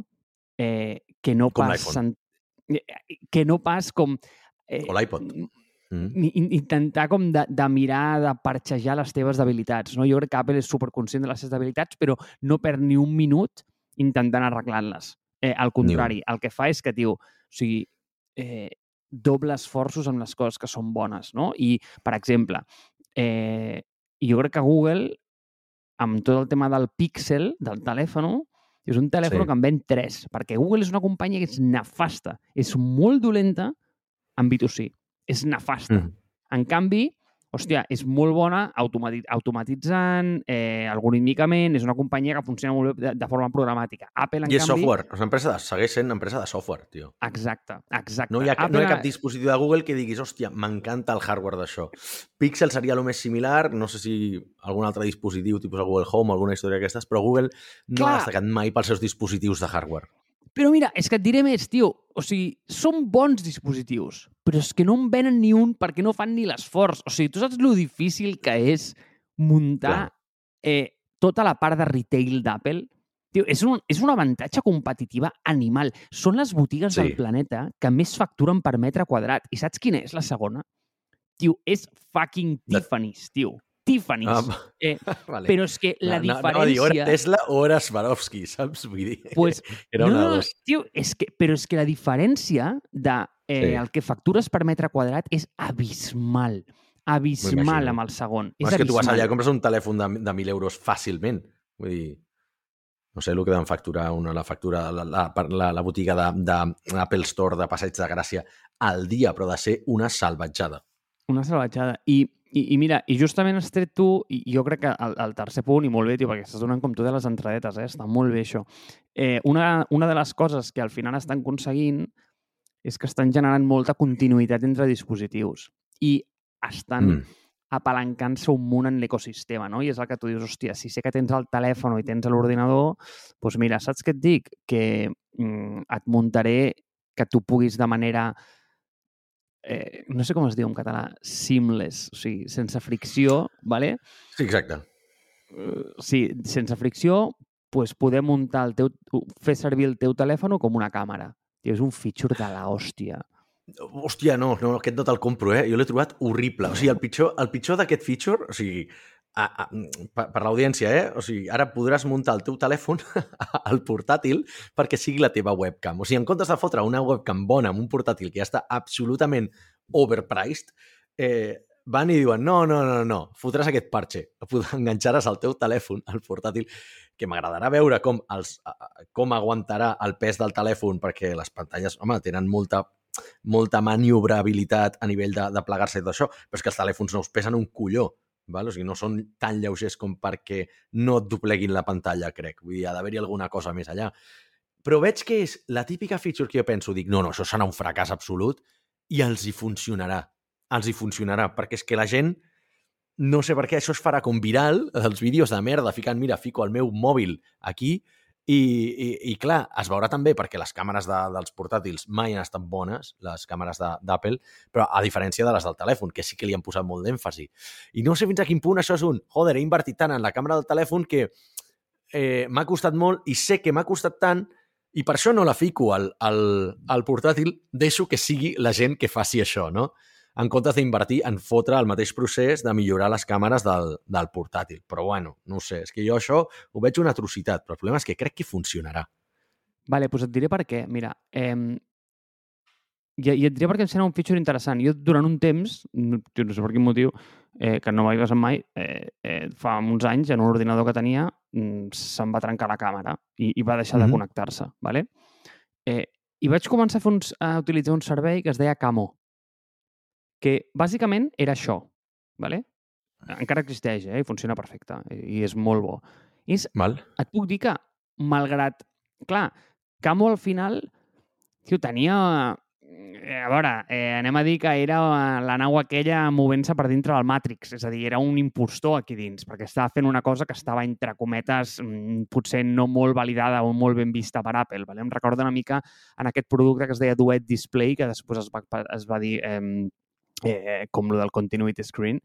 eh, que no Com pas... sen- eh, Que no pas com... Eh, O l'iPod. Mm. intentar com de, de mirar, de parxejar les teves debilitats. No? Jo crec que Apple és superconscient de les seves debilitats, però no perd ni un minut intentant arreglar-les. Eh, al contrari, el que fa és que, tio, o sigui, eh, doble esforços amb les coses que són bones, no? I, per exemple, eh, jo crec que Google, amb tot el tema del Pixel, del telèfon, és un telèfon Sí. que en ven tres, perquè Google és una companyia que és nefasta, és molt dolenta en B2C, és nefasta. Mm. En canvi, hòstia, és molt bona automati automatitzant, eh, algorítmicament, és una companyia que funciona molt bé de, de forma programàtica. Apple, en I és canvi... software. És una empresa de, segueix sent empresa de software, tio. Exacte, exacte. No hi ha, Apple, no hi ha cap dispositiu de Google que diguis, hòstia, m'encanta el hardware d'això. Pixel seria el més similar, no sé si algun altre dispositiu tipus el Google Home alguna història d'aquestes, però Google no Clar. ha destacat mai pels seus dispositius de hardware. Però mira, és que et diré més, tio. O sigui, són bons dispositius, però és que no en venen ni un perquè no fan ni l'esforç. O sigui, tu saps lo difícil que és muntar eh, tota la part de retail d'Apple? Tio, és un, és una avantatge competitiva animal. Són les botigues Sí. del planeta que més facturen per metre quadrat. I saps quina és la segona? Tio, és fucking De- Tiffany's, tio. Tiffany's. Ah, Eh, (laughs) vale. però és que la No, no, anava a dir, diferència... era Tesla o era Swarovski, saps? Vull dir, (laughs) Pues, era no, una no, dos. tio, és que, però és que la diferència de eh, Sí. el que factures per metre quadrat és abismal. Abismal amb el segon. És, És, que tu vas abismal. allà i compres un telèfon de, de 1.000 euros fàcilment. Vull dir, no sé el que deuen facturar una, la factura, la, la, la, la botiga d'Apple Store de Passeig de Gràcia al dia, però de ser una salvatjada. Una salvatjada. I, i, I mira, i justament has tret tu, i jo crec que el, el tercer punt, i molt bé, tio, perquè estàs donant com tu de les entradetes, eh? està molt bé això. Eh, una, una de les coses que al final estan aconseguint és que estan generant molta continuïtat entre dispositius i estan Mm. apalancant-se un munt en l'ecosistema, no? I és el que tu dius, hòstia, si sé que tens el telèfon i tens l'ordinador, doncs mira, saps què et dic? Que mm, et muntaré que tu puguis de manera eh, no sé com es diu en català, seamless, o sigui, sense fricció, ¿vale? Sí, exacte. Eh, sí, sense fricció, pues poder muntar el teu, fer servir el teu telèfon com una càmera. Tio, és un feature de la hòstia. Hòstia, no, no, aquest no te'l compro, eh? Jo l'he trobat horrible. O sigui, el pitjor, el pitjor d'aquest feature, o sigui, a, a, per, per l'audiència, eh? O sigui, ara podràs muntar el teu telèfon (laughs) al portàtil perquè sigui la teva webcam. O sigui, en comptes de fotre una webcam bona amb un portàtil que ja està absolutament overpriced, eh, van i diuen, no, no, no, no, fotràs aquest parche, (laughs) enganxaràs el teu telèfon al portàtil, que m'agradarà veure com, els, com aguantarà el pes del telèfon, perquè les pantalles, home, tenen molta molta maniobrabilitat a nivell de, de plegar-se i tot això, però és que els telèfons nous pesen un colló, val? o sigui, no són tan lleugers com perquè no et dobleguin la pantalla, crec. Vull dir, ha d'haver-hi alguna cosa més allà. Però veig que és la típica feature que jo penso, dic, no, no, això serà un fracàs absolut i els hi funcionarà. Els hi funcionarà, perquè és que la gent no sé per què això es farà com viral, els vídeos de merda, ficant, mira, fico el meu mòbil aquí, i, i, i clar, es veurà també perquè les càmeres de, dels portàtils mai han estat bones, les càmeres d'Apple, però a diferència de les del telèfon, que sí que li han posat molt d'èmfasi. I no sé fins a quin punt això és un, joder, he invertit tant en la càmera del telèfon que eh, m'ha costat molt i sé que m'ha costat tant i per això no la fico al, al, al portàtil, deixo que sigui la gent que faci això, no? En comptes d'invertir en fotre el mateix procés de millorar les càmeres del, del portàtil. Però bueno, no sé, és que jo això ho veig una atrocitat, però el problema és que crec que funcionarà. Vale, doncs et diré per què. Mira, eh, i, i et diré perquè em sembla un feature interessant. Jo durant un temps, no, jo no sé per quin motiu, eh, que no m'havia passat mai, eh, eh, fa uns anys, en un ordinador que tenia, mm, se'm va trencar la càmera i, i va deixar mm -hmm. de connectar-se. ¿vale? Eh, I vaig començar a, fer uns, a utilitzar un servei que es deia Camo, que bàsicament era això. ¿vale? Encara existeix eh? i funciona perfecte i és molt bo. És Val? et puc dir que, malgrat... Clar, Camo al final, tio, tenia... eh, A veure, eh, anem a dir que era la nau aquella movent-se per dintre del Matrix, és a dir, era un impostor aquí dins, perquè estava fent una cosa que estava, entre cometes, mm, potser no molt validada o molt ben vista per Apple. Vale? Em recorda una mica en aquest producte que es deia Duet Display, que després es va, es va dir eh, eh, com lo del Continuity Screen,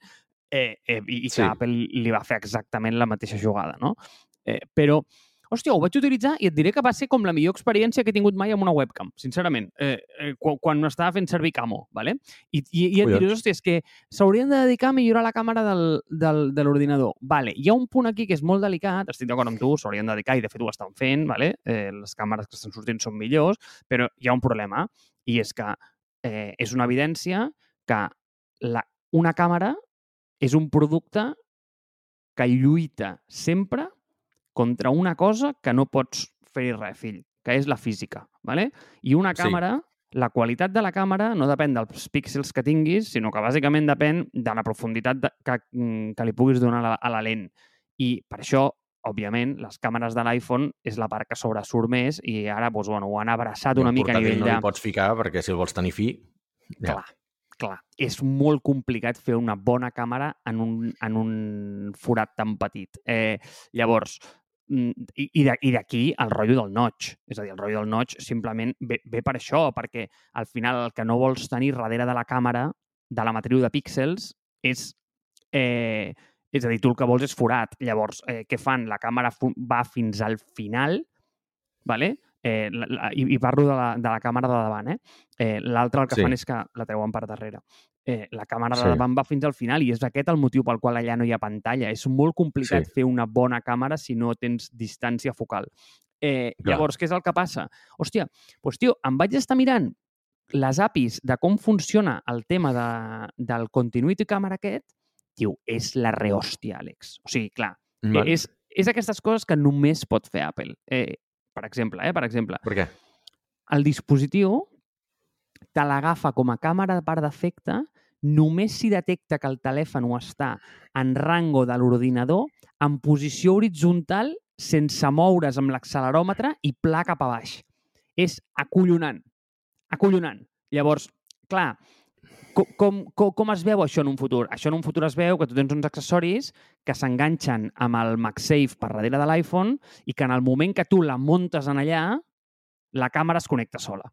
eh, eh, i, i que Sí. Apple li va fer exactament la mateixa jugada, no? Eh, però, hòstia, ho vaig utilitzar i et diré que va ser com la millor experiència que he tingut mai amb una webcam, sincerament, eh, eh, quan, quan estava fent servir Camo, ¿vale? I, i, i et diré, hòstia, és que s'haurien de dedicar a millorar la càmera del, del, de l'ordinador. Vale, hi ha un punt aquí que és molt delicat, estic d'acord amb tu, s'haurien de dedicar, i de fet ho estan fent, vale? eh, les càmeres que estan sortint són millors, però hi ha un problema, i és que eh, és una evidència que la, una càmera és un producte que lluita sempre contra una cosa que no pots fer-hi res, fill, que és la física. ¿vale? I una Sí. càmera, la qualitat de la càmera no depèn dels píxels que tinguis, sinó que bàsicament depèn de la profunditat de, que, mm, que li puguis donar a la, a la lent. I per això, òbviament, les càmeres de l'iPhone és la part que sobresurt més i ara doncs, bueno, ho han abraçat una mica a nivell no de... li pots ficar perquè si el vols tenir fi... Ja. Clar, clar. És molt complicat fer una bona càmera en un, en un forat tan petit. Eh, llavors, mm, i, i d'aquí el rotllo del notch. És a dir, el rotllo del notch simplement ve, ve per això, perquè al final el que no vols tenir darrere de la càmera, de la matriu de píxels, és... Eh, és a dir, tu el que vols és forat. Llavors, eh, què fan? La càmera va fins al final, vale? Eh, la, la, i, i parlo de la, de la càmera de davant, eh? eh L'altre el que Sí. fan és que la treuen per darrere. Eh, la càmera de Sí. davant va fins al final i és aquest el motiu pel qual allà no hi ha pantalla. És molt complicat Sí. fer una bona càmera si no tens distància focal. Eh, Clar. llavors, què és el que passa? Hòstia, doncs, tio, em vaig estar mirant les APIs de com funciona el tema de, del continuity camera aquest, tio, és la rehòstia, Àlex. O sigui, clar, és, és aquestes coses que només pot fer Apple. Eh, per exemple, eh, per exemple, Per què? el dispositiu te l'agafa com a càmera per defecte només si detecta que el telèfon està en rango de l'ordinador en posició horitzontal sense moure's amb l'acceleròmetre i pla cap a baix. És acollonant. Acollonant. Llavors, clar, com, com, com, com es veu això en un futur? Això en un futur es veu que tu tens uns accessoris que s'enganxen amb el MagSafe per darrere de l'iPhone i que en el moment que tu la muntes en allà, la càmera es connecta sola.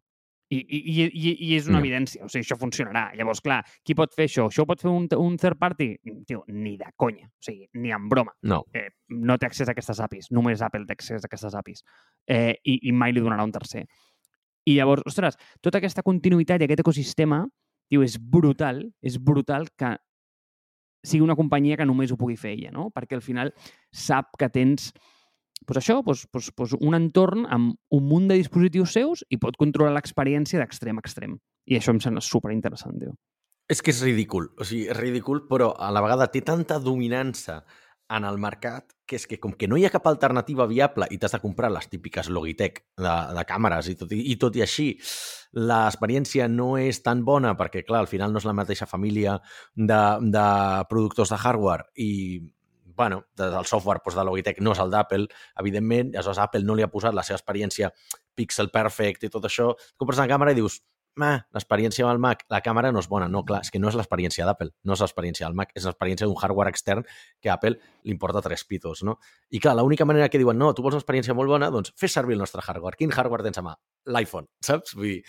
I, i, i, i- és una evidència, o sigui, això funcionarà. Llavors, clar, qui pot fer això? Això ho pot fer un, un third party? Tio, ni de conya, o sigui, ni en broma. No. Eh, no té accés a aquestes APIs, només Apple té accés a aquestes APIs. Eh, i, I mai li donarà un tercer. I llavors, ostres, tota aquesta continuïtat i aquest ecosistema, tio, és brutal, és brutal que sigui una companyia que només ho pugui fer ella, no? Perquè al final sap que tens pues això, pues, pues, pues un entorn amb un munt de dispositius seus i pot controlar l'experiència d'extrem a extrem. I això em sembla superinteressant, tio. És que és ridícul, o sigui, és ridícul, però a la vegada té tanta dominança en el mercat que és que com que no hi ha cap alternativa viable i t'has de comprar les típiques Logitech de, de càmeres i tot i, i tot i així l'experiència no és tan bona perquè, clar, al final no és la mateixa família de, de productors de hardware i bueno, del software doncs, de Logitech no és el d'Apple, evidentment, aleshores Apple no li ha posat la seva experiència pixel perfect i tot això, compres una càmera i dius "Meh, l'experiència amb el Mac, la càmera no és bona. No, clar, és que no és l'experiència d'Apple, no és l'experiència del Mac, és l'experiència d'un hardware extern que a Apple li importa tres pitos, no? I clar, l'única manera que diuen, no, tu vols una experiència molt bona, doncs fes servir el nostre hardware. Quin hardware tens a mà? L'iPhone, (laughs) saps? Vull dir,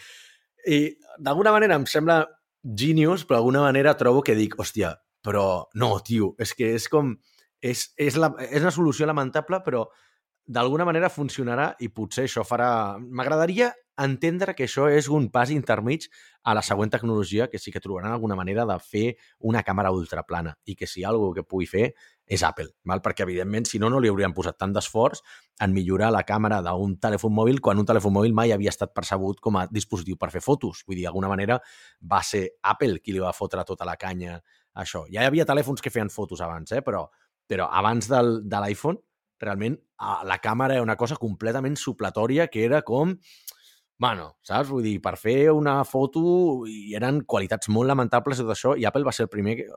I d'alguna manera em sembla genius, però d'alguna manera trobo que dic, hòstia, però no, tio, és que és com... És, és, la, és una solució lamentable, però d'alguna manera funcionarà i potser això farà... M'agradaria entendre que això és un pas intermig a la següent tecnologia, que sí que trobaran alguna manera de fer una càmera ultraplana i que si hi ha alguna que pugui fer és Apple, val? perquè evidentment si no, no li haurien posat tant d'esforç en millorar la càmera d'un telèfon mòbil quan un telèfon mòbil mai havia estat percebut com a dispositiu per fer fotos. Vull dir, d'alguna manera va ser Apple qui li va fotre tota la canya això. Ja hi havia telèfons que feien fotos abans, eh? però, però abans del, de l'iPhone, realment, la càmera era una cosa completament supletòria que era com... Bueno, saps? Vull dir, per fer una foto i eren qualitats molt lamentables tot això, i Apple va ser el primer, que,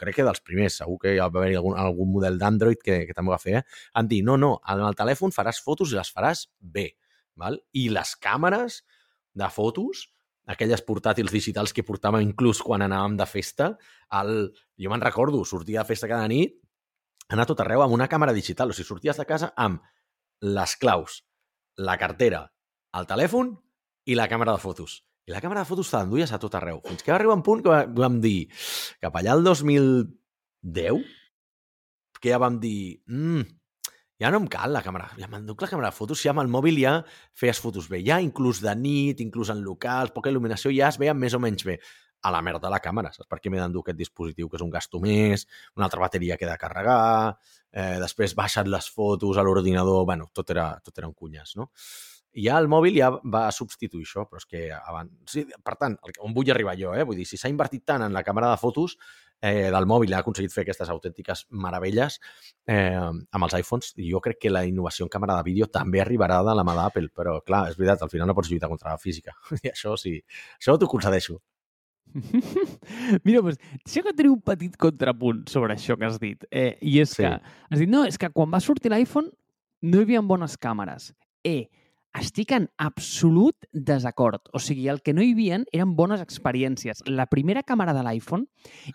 crec que dels primers, segur que hi va haver algun, algun model d'Android que, que també va fer, eh? en dir, no, no, amb el telèfon faràs fotos i les faràs bé. Val? I les càmeres de fotos, aquelles portàtils digitals que portàvem inclús quan anàvem de festa, el, jo me'n recordo, sortia de festa cada nit, anar tot arreu amb una càmera digital. O sigui, sorties de casa amb les claus, la cartera, el telèfon i la càmera de fotos. I la càmera de fotos te l'enduies a tot arreu. Fins que va arribar un punt que vam dir, cap allà el 2010, que ja vam dir, mm, ja no em cal la càmera, ja m'enduc la càmera de fotos, si amb el mòbil ja feies fotos bé, ja inclús de nit, inclús en locals, poca il·luminació, ja es veia més o menys bé. A la merda la càmera, saps per què m'he d'endur aquest dispositiu, que és un gasto més, una altra bateria que he de carregar, eh, després baixat les fotos a l'ordinador, bueno, tot era, tot era un cunyàs, no? I ja el mòbil ja va substituir això, però és que abans... Sí, per tant, on vull arribar jo, eh? Vull dir, si s'ha invertit tant en la càmera de fotos, eh, del mòbil ha aconseguit fer aquestes autèntiques meravelles eh, amb els iPhones. Jo crec que la innovació en càmera de vídeo també arribarà de la mà d'Apple, però clar, és veritat, al final no pots lluitar contra la física. (laughs) I això sí, això t'ho concedeixo. (laughs) Mira, doncs, deixa que tenir un petit contrapunt sobre això que has dit. Eh, I és sí. que has dit, no, és que quan va sortir l'iPhone no hi havia bones càmeres. Eh, estic en absolut desacord. O sigui, el que no hi havia eren bones experiències. La primera càmera de l'iPhone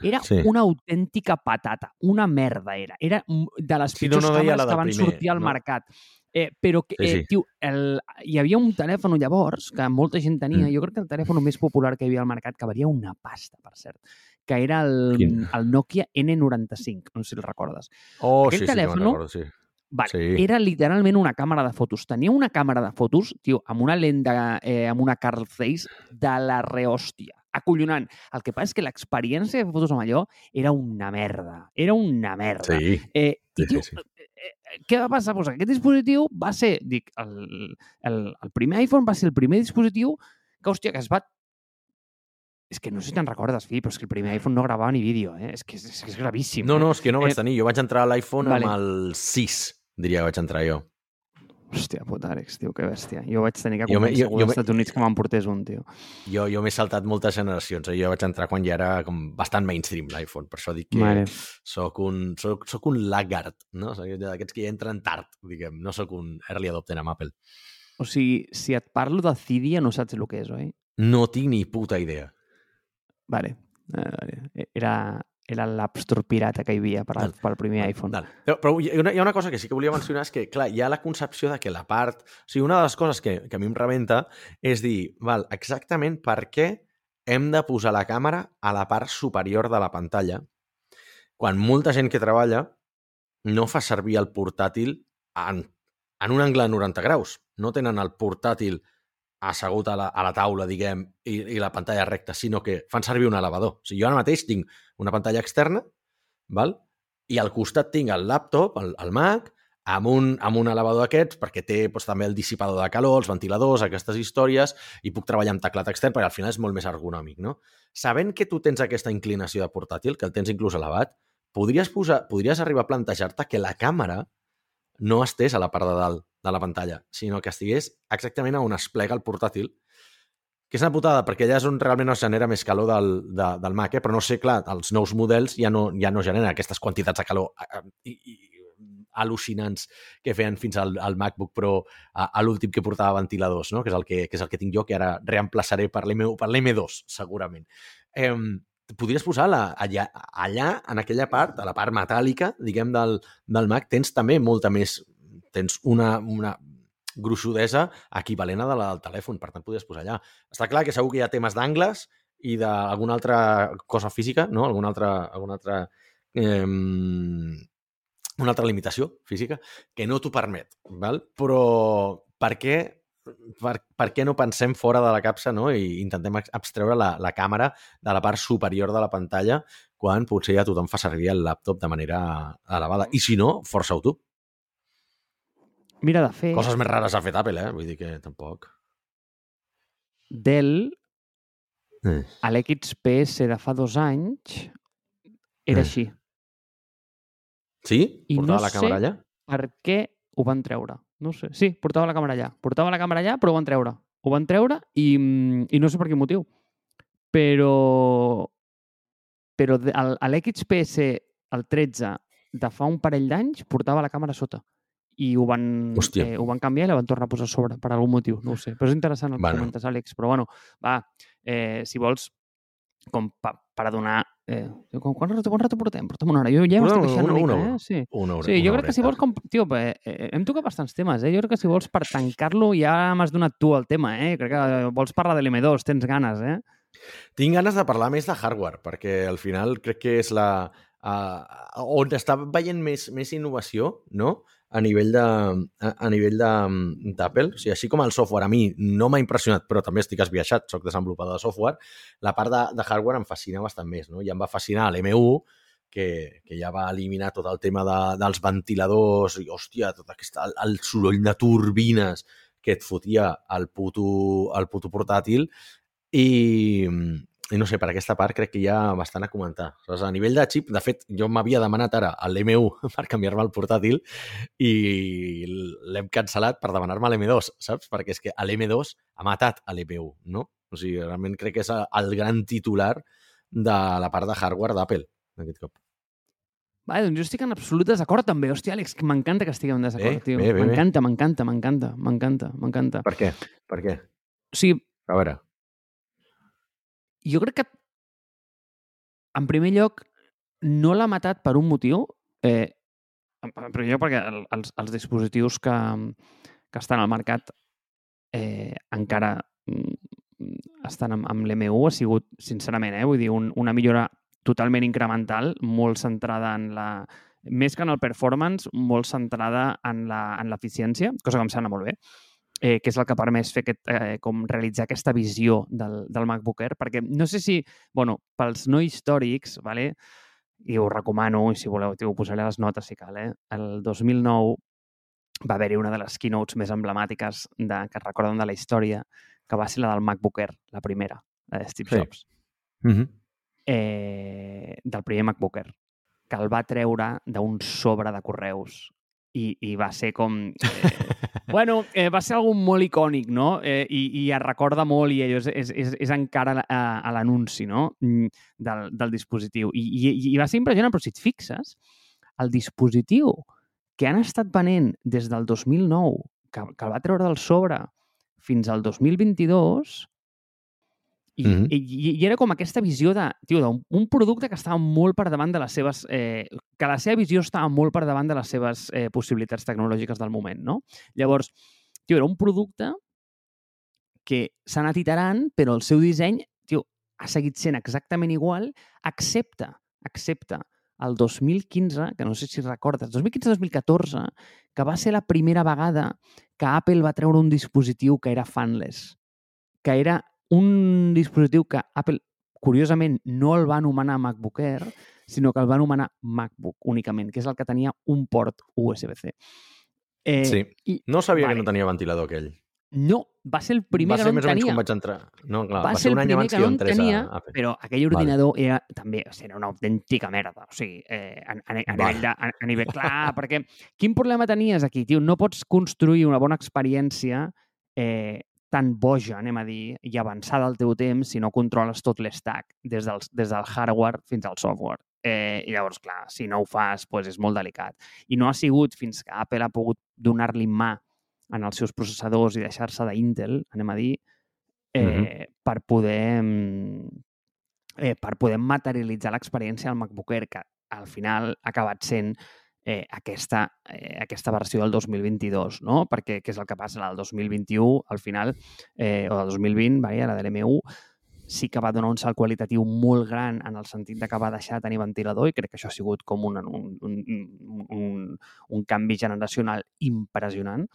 era sí. una autèntica patata, una merda era. Era de les pitjors sí, no, no càmeres que van primer, sortir al no? mercat. Eh, però, que, eh, sí, sí. tio, el, hi havia un telèfon llavors que molta gent tenia, mm. jo crec que el telèfon més popular que hi havia al mercat, que valia una pasta, per cert, que era el, el Nokia N95, no sé si el recordes. Oh, Aquell sí, telèfon, sí, recordo, sí Vale. Sí. Era literalment una càmera de fotos. Tenia una càmera de fotos, tio, amb una lent de, eh, amb una Carl Zeiss de la rehòstia. Acollonant. El que passa és que l'experiència de fotos amb allò era una merda. Era una merda. Sí. Eh, i, tio, sí, sí. Eh, eh, què va passar? Pues aquest dispositiu va ser, dic, el, el, el primer iPhone va ser el primer dispositiu que, hòstia, que es va és que no sé si te'n recordes, fi, però és que el primer iPhone no gravava ni vídeo, eh? És que és, és, que és gravíssim. No, no, és que no vaig eh... tenir. Jo vaig entrar a l'iPhone vale. amb el 6, diria que vaig entrar jo. Hòstia, puta, Àlex, tio, que bèstia. Jo vaig tenir que convèncer als Estats Units que me'n portés un, tio. Jo, jo m'he saltat moltes generacions. Eh? Jo vaig entrar quan ja era com bastant mainstream l'iPhone. Per això dic que vale. soc un, soc, soc un laggard, no? D'aquests que ja entren tard, diguem. No sóc un early adopter amb Apple. O sigui, si et parlo de Cydia no saps el que és, oi? No tinc ni puta idea. Vale. Eh, era, era l'App pirata que hi havia per al, pel primer val, iPhone. Val. Però, però hi, ha una, hi ha una cosa que sí que volia mencionar, és que, clar, hi ha la concepció de que la part... O sigui, una de les coses que, que a mi em rebenta és dir, val, exactament per què hem de posar la càmera a la part superior de la pantalla quan molta gent que treballa no fa servir el portàtil en, en un angle de 90 graus. No tenen el portàtil assegut a la, a la taula, diguem, i, i la pantalla recta, sinó que fan servir un elevador. O sigui, jo ara mateix tinc una pantalla externa, val? i al costat tinc el laptop, el, el Mac, amb un, amb un elevador d'aquests, perquè té doncs, també el dissipador de calor, els ventiladors, aquestes històries, i puc treballar amb teclat extern, perquè al final és molt més ergonòmic, no? Sabent que tu tens aquesta inclinació de portàtil, que el tens inclús elevat, podries, posar, podries arribar a plantejar-te que la càmera no estés a la part de dalt de la pantalla, sinó que estigués exactament on es plega el portàtil, que és una putada, perquè allà és on realment es genera més calor del, de, del Mac, eh? però no sé, clar, els nous models ja no, ja no generen aquestes quantitats de calor eh, eh, i, i al·lucinants que feien fins al, al MacBook Pro a, a l'últim que portava ventiladors, no? que, és el que, que és el que tinc jo, que ara reemplaçaré per l'M2, segurament. Eh, podries posar la, allà, allà, en aquella part, a la part metàl·lica, diguem, del, del Mac, tens també molta més tens una, una gruixudesa equivalent a la del telèfon, per tant, podries posar allà. Està clar que segur que hi ha temes d'angles i d'alguna altra cosa física, no? alguna altra, alguna altra eh, una altra limitació física que no t'ho permet, val? però per què, per, per què no pensem fora de la capsa no? i intentem abstreure la, la càmera de la part superior de la pantalla quan potser ja tothom fa servir el laptop de manera elevada. I si no, força-ho tu. Mira, de fet... Coses més rares ha fet Apple, eh? Vull dir que tampoc... Dell, eh. a l'XPS de fa dos anys, era Eh. així. Sí? I Portava no la càmera allà? Per què ho van treure? No sé. Sí, portava la càmera allà. Portava la càmera allà, però ho van treure. Ho van treure i, mm, i no sé per quin motiu. Però... Però a l'XPS, el 13, de fa un parell d'anys, portava la càmera sota. I ho van, Hòstia. eh, ho van canviar i la van tornar a posar a sobre, per algun motiu. No ho sé. Però és interessant el que Bueno. comentes, Àlex. Però bueno, va, eh, si vols, com pa, per a donar... Eh, quan, quan, rato, quan rato portem? Portem una hora. Jo ja m'estic Una- deixant una, una- mica, una hora. eh? Sí. Una hora, Sí, jo una crec que si vols... Com... Tio, eh, eh, hem tocat bastants temes, eh? Jo crec que si vols per tancar-lo ja m'has donat tu el tema, eh? Crec que vols parlar de l'M2, tens ganes, eh? Tinc ganes de parlar més de hardware, perquè al final crec que és la... Uh, on està veient més, més innovació, no?, a nivell de a, nivell de- d'Apple. O sigui, així com el software a mi no m'ha impressionat, però també estic esbiaixat, sóc desenvolupador de software, la part de, de hardware em fascina bastant més, no? I em va fascinar l'M1, que, que ja va eliminar tot el tema de, dels ventiladors i, hòstia, tot aquest, el, el soroll de turbines que et fotia el puto, el puto portàtil i, i no sé, per aquesta part crec que hi ha bastant a comentar. Saps? A nivell de xip, de fet, jo m'havia demanat ara l'M1 (laughs) per canviar-me el portàtil i l'hem cancel·lat per demanar-me l'M2, saps? Perquè és que l'M2 ha matat a l'M1, no? O sigui, realment crec que és el gran titular de la part de hardware d'Apple, aquest cop. Vale, doncs jo estic en absolut desacord també. Hòstia, Àlex, que m'encanta que estiguem en desacord, Bé, tio. M'encanta, m'encanta, m'encanta, m'encanta, m'encanta. Per què? Per què? O sigui, A veure. Jo crec que, en primer lloc, no l'ha matat per un motiu. Eh, en primer lloc, perquè el, els, els dispositius que, que estan al mercat eh, encara mm, estan amb, amb l'M1 ha sigut, sincerament, eh, vull dir, un, una millora totalment incremental, molt centrada en la... Més que en el performance, molt centrada en l'eficiència, cosa que em sembla molt bé eh, que és el que ha permès fer aquest, eh, com realitzar aquesta visió del, del MacBook Air, perquè no sé si, bueno, pels no històrics, vale? i ho recomano, i si voleu, ho posaré a les notes si cal, eh? el 2009 va haver-hi una de les keynotes més emblemàtiques de, que recorden de la història, que va ser la del MacBook Air, la primera, la de Steve Sí. Jobs, Mm -hmm. eh, del primer MacBook Air, que el va treure d'un sobre de correus i, i va ser com... Eh, bueno, eh, va ser algú molt icònic, no? Eh, i, I es recorda molt i allò és, és, és, és encara a, a l'anunci, no? Mm, Del, del dispositiu. I, i, I va ser impressionant, però si et fixes, el dispositiu que han estat venent des del 2009, que, que el va treure del sobre fins al 2022, i, mm. -hmm. i, i era com aquesta visió de, tio, d'un un producte que estava molt per davant de les seves... Eh, que la seva visió estava molt per davant de les seves eh, possibilitats tecnològiques del moment, no? Llavors, tio, era un producte que s'ha anat iterant, però el seu disseny, tio, ha seguit sent exactament igual, excepte, excepte el 2015, que no sé si recordes, 2015-2014, que va ser la primera vegada que Apple va treure un dispositiu que era fanless, que era un dispositiu que Apple, curiosament, no el va anomenar MacBook Air, sinó que el va anomenar MacBook únicament, que és el que tenia un port USB-C. Eh, Sí. I No sabia vale. que no tenia ventilador aquell. no, va ser el primer va que ser no en tenia. quan vaig entrar. No, clar, va, va, ser un el any abans que que no jo en entrés tenia, a però aquell ordinador era també o sigui, era una autèntica merda. O sigui, eh, a, a, a, Vale. nivell de, a, a nivell... Clar, perquè quin problema tenies aquí, tio? No pots construir una bona experiència eh, tan boja, anem a dir, i avançada al teu temps si no controles tot l'estack, des, del, des del hardware fins al software. Eh, I llavors, clar, si no ho fas, doncs és molt delicat. I no ha sigut fins que Apple ha pogut donar-li mà en els seus processadors i deixar-se d'Intel, anem a dir, eh, per poder mm, eh, per poder materialitzar l'experiència del MacBook Air, que al final ha acabat sent eh, aquesta, eh, aquesta versió del 2022, no? Perquè què és el que passa? Del 2021, al final, eh, o del 2020, vaja, la de l'M1, sí que va donar un salt qualitatiu molt gran en el sentit de que va deixar de tenir ventilador i crec que això ha sigut com un, un, un, un, un canvi generacional impressionant.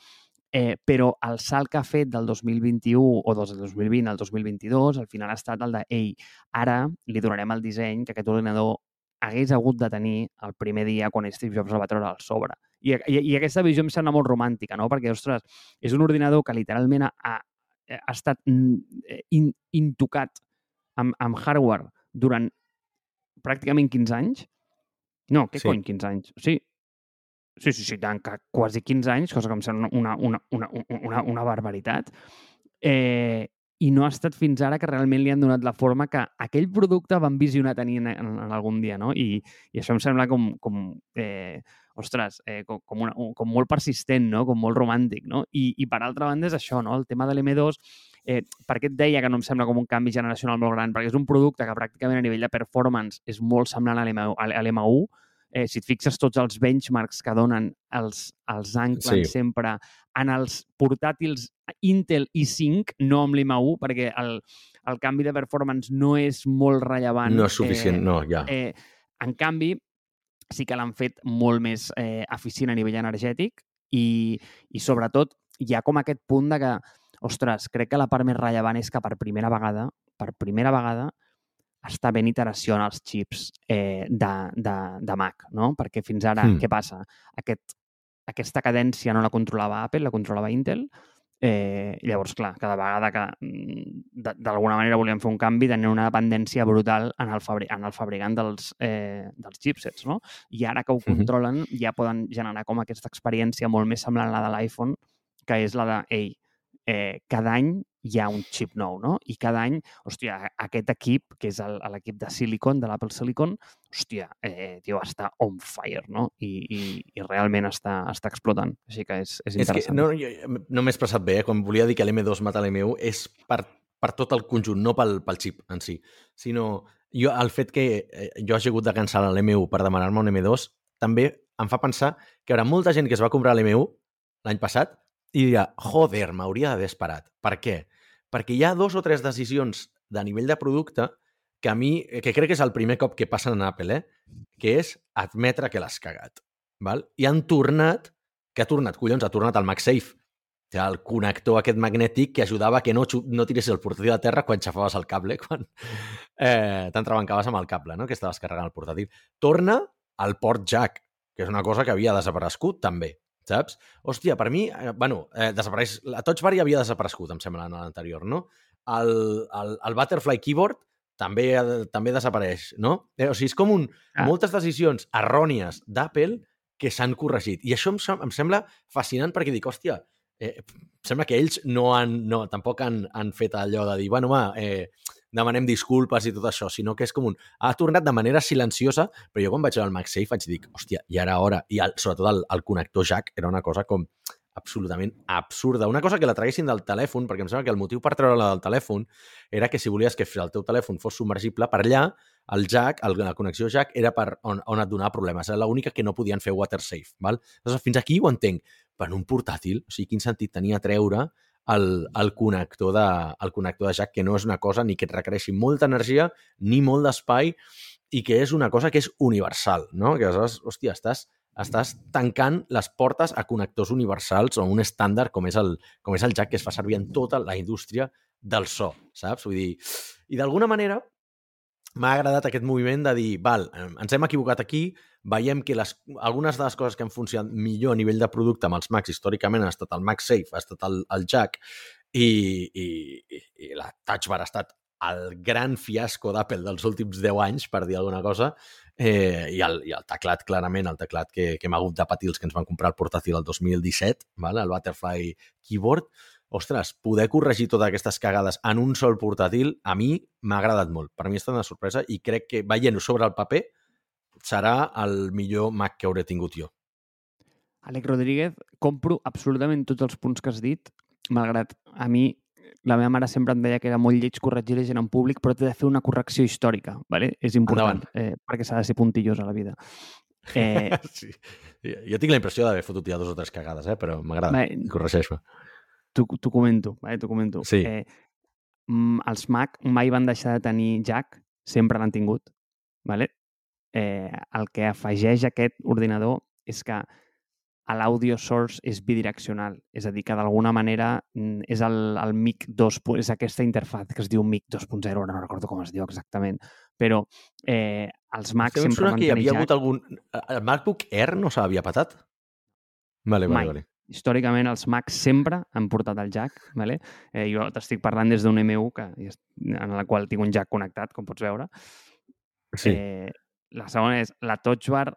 Eh, però el salt que ha fet del 2021 o del 2020 al 2022 al final ha estat el de, ei, ara li donarem el disseny que aquest ordinador hagués hagut de tenir el primer dia quan Steve Jobs el va treure al sobre. I, i, i aquesta visió em sembla molt romàntica, no? Perquè, ostres, és un ordinador que literalment ha, ha, ha estat mm, in, intocat amb, amb hardware durant pràcticament 15 anys No, què Sí. cony, 15 anys? Sí, sí, sí, sí tant, que quasi 15 anys, cosa que em sembla una, una, una, una, una barbaritat. Eh, I no ha estat fins ara que realment li han donat la forma que aquell producte van visionar tenir en, en, en algun dia, no? I, i això em sembla com, com eh, ostres, eh, com, com, una, com molt persistent, no? com molt romàntic. No? I, I per altra banda és això, no? el tema de l'M2, eh, per què et deia que no em sembla com un canvi generacional molt gran? Perquè és un producte que pràcticament a nivell de performance és molt semblant a l'M1. Eh, si et fixes tots els benchmarks que donen els, els anclen Sí. sempre en els portàtils Intel i5, no amb l'M1, perquè el, el canvi de performance no és molt rellevant. No és suficient, Eh, no, ja. Eh, en canvi, sí que l'han fet molt més eh, eficient a nivell energètic i, i sobretot hi ha com aquest punt de que, ostres, crec que la part més rellevant és que per primera vegada, per primera vegada, està ben iteració en els xips eh, de, de, de Mac, no? Perquè fins ara, Hmm. què passa? Aquest, aquesta cadència no la controlava Apple, la controlava Intel, Eh, llavors, clar, cada vegada que mm, de- d'alguna manera volíem fer un canvi tenien una dependència brutal en el, fabri en el fabricant dels, eh, dels chipsets, no? I ara que ho controlen ja poden generar com aquesta experiència molt més semblant a la de l'iPhone, que és la de, ei, eh, cada any hi ha un xip nou, no? I cada any, hòstia, aquest equip, que és l'equip de Silicon, de l'Apple Silicon, hòstia, eh, tio, està on fire, no? I, i, i realment està, està explotant. Així que és, és És que interessant. no, jo, no m'he expressat bé, eh? quan volia dir que l'M2 mata l'M1 és per, per tot el conjunt, no pel, pel xip en si, sinó jo, el fet que eh, jo hagi hagut de cancel·lar l'M1 per demanar-me un M2 també em fa pensar que hi haurà molta gent que es va comprar l'M1 l'any passat i dirà, joder, m'hauria d'haver esperat. Per què? Perquè hi ha dos o tres decisions de nivell de producte que a mi, que crec que és el primer cop que passen en Apple, eh? que és admetre que l'has cagat. Val? I han tornat, que ha tornat, collons, ha tornat el MagSafe, el connector aquest magnètic que ajudava que no, no tiressis el portàtil a terra quan xafaves el cable, (laughs) quan eh, t'entrebancaves amb el cable, no? que estaves carregant el portàtil. Torna al port jack, que és una cosa que havia desaparegut també, saps? Hòstia, per mi, eh, bueno, eh, desapareix... La Touch Bar ja havia desaparegut, em sembla, en l'anterior, no? El, el, el Butterfly Keyboard també, també desapareix, no? Eh, o sigui, és com un, Ah. moltes decisions errònies d'Apple que s'han corregit. I això em, em sembla fascinant perquè dic, hòstia, eh, em sembla que ells no han, no, tampoc han, han fet allò de dir, bueno, va, eh, demanem disculpes i tot això, sinó que és com un... Ha tornat de manera silenciosa, però jo quan vaig veure el MagSafe vaig dir, hòstia, i ara hora, i el, sobretot el, el connector jack era una cosa com absolutament absurda. Una cosa que la traguessin del telèfon, perquè em sembla que el motiu per treure-la del telèfon era que si volies que el teu telèfon fos submergible, per allà el jack, el, la connexió jack, era per on, on et donava problemes. Era l'única que no podien fer water safe. Val? Llavors, fins aquí ho entenc. Però en un portàtil, o sigui, quin sentit tenia treure el, el, connector de, el connector de jack, que no és una cosa ni que et requereixi molta energia ni molt d'espai i que és una cosa que és universal, no? Que aleshores, hòstia, estàs, estàs tancant les portes a connectors universals o un estàndard com és, el, com és el jack que es fa servir en tota la indústria del so, saps? Vull dir, i d'alguna manera m'ha agradat aquest moviment de dir, val, ens hem equivocat aquí, veiem que les, algunes de les coses que han funcionat millor a nivell de producte amb els Macs històricament ha estat el MagSafe, ha estat el, el Jack i, i, i, i la Touch Bar ha estat el gran fiasco d'Apple dels últims 10 anys, per dir alguna cosa, eh, i, el, i el teclat, clarament, el teclat que, que hem hagut de patir els que ens van comprar el portàtil el 2017, vale? el Butterfly Keyboard, ostres, poder corregir totes aquestes cagades en un sol portàtil, a mi m'ha agradat molt. Per mi ha estat una sorpresa i crec que, veient-ho sobre el paper, serà el millor Mac que hauré tingut jo. Alec Rodríguez, compro absolutament tots els punts que has dit, malgrat a mi la meva mare sempre em deia que era molt lleig corregir la gent en públic, però t'he de fer una correcció històrica, ¿vale? és important, eh, perquè s'ha de ser puntillós a la vida. (laughs) Eh, sí. Jo tinc la impressió d'haver fotut ja dos o tres cagades, eh? però m'agrada, Bé, corregeix-me. T'ho comento, vale? t'ho comento. Sí. Eh, mm, els Mac mai van deixar de tenir jack, sempre l'han tingut. Vale? Eh, el que afegeix aquest ordinador és que l'audio source és bidireccional, és a dir, que d'alguna manera mm, és el, el MIC 2, és aquesta interfaz que es diu MIC 2.0, ara no recordo com es diu exactament, però eh, els Mac Em sempre van que hi havia jack. hagut algun... El MacBook Air no s'havia patat? Vale, vale, Mai. vale. Històricament els Macs sempre han portat el jack. Vale? Eh, jo t'estic parlant des d'un M1 que, en la qual tinc un jack connectat, com pots veure. Sí. Eh, La segona és la Touch Bar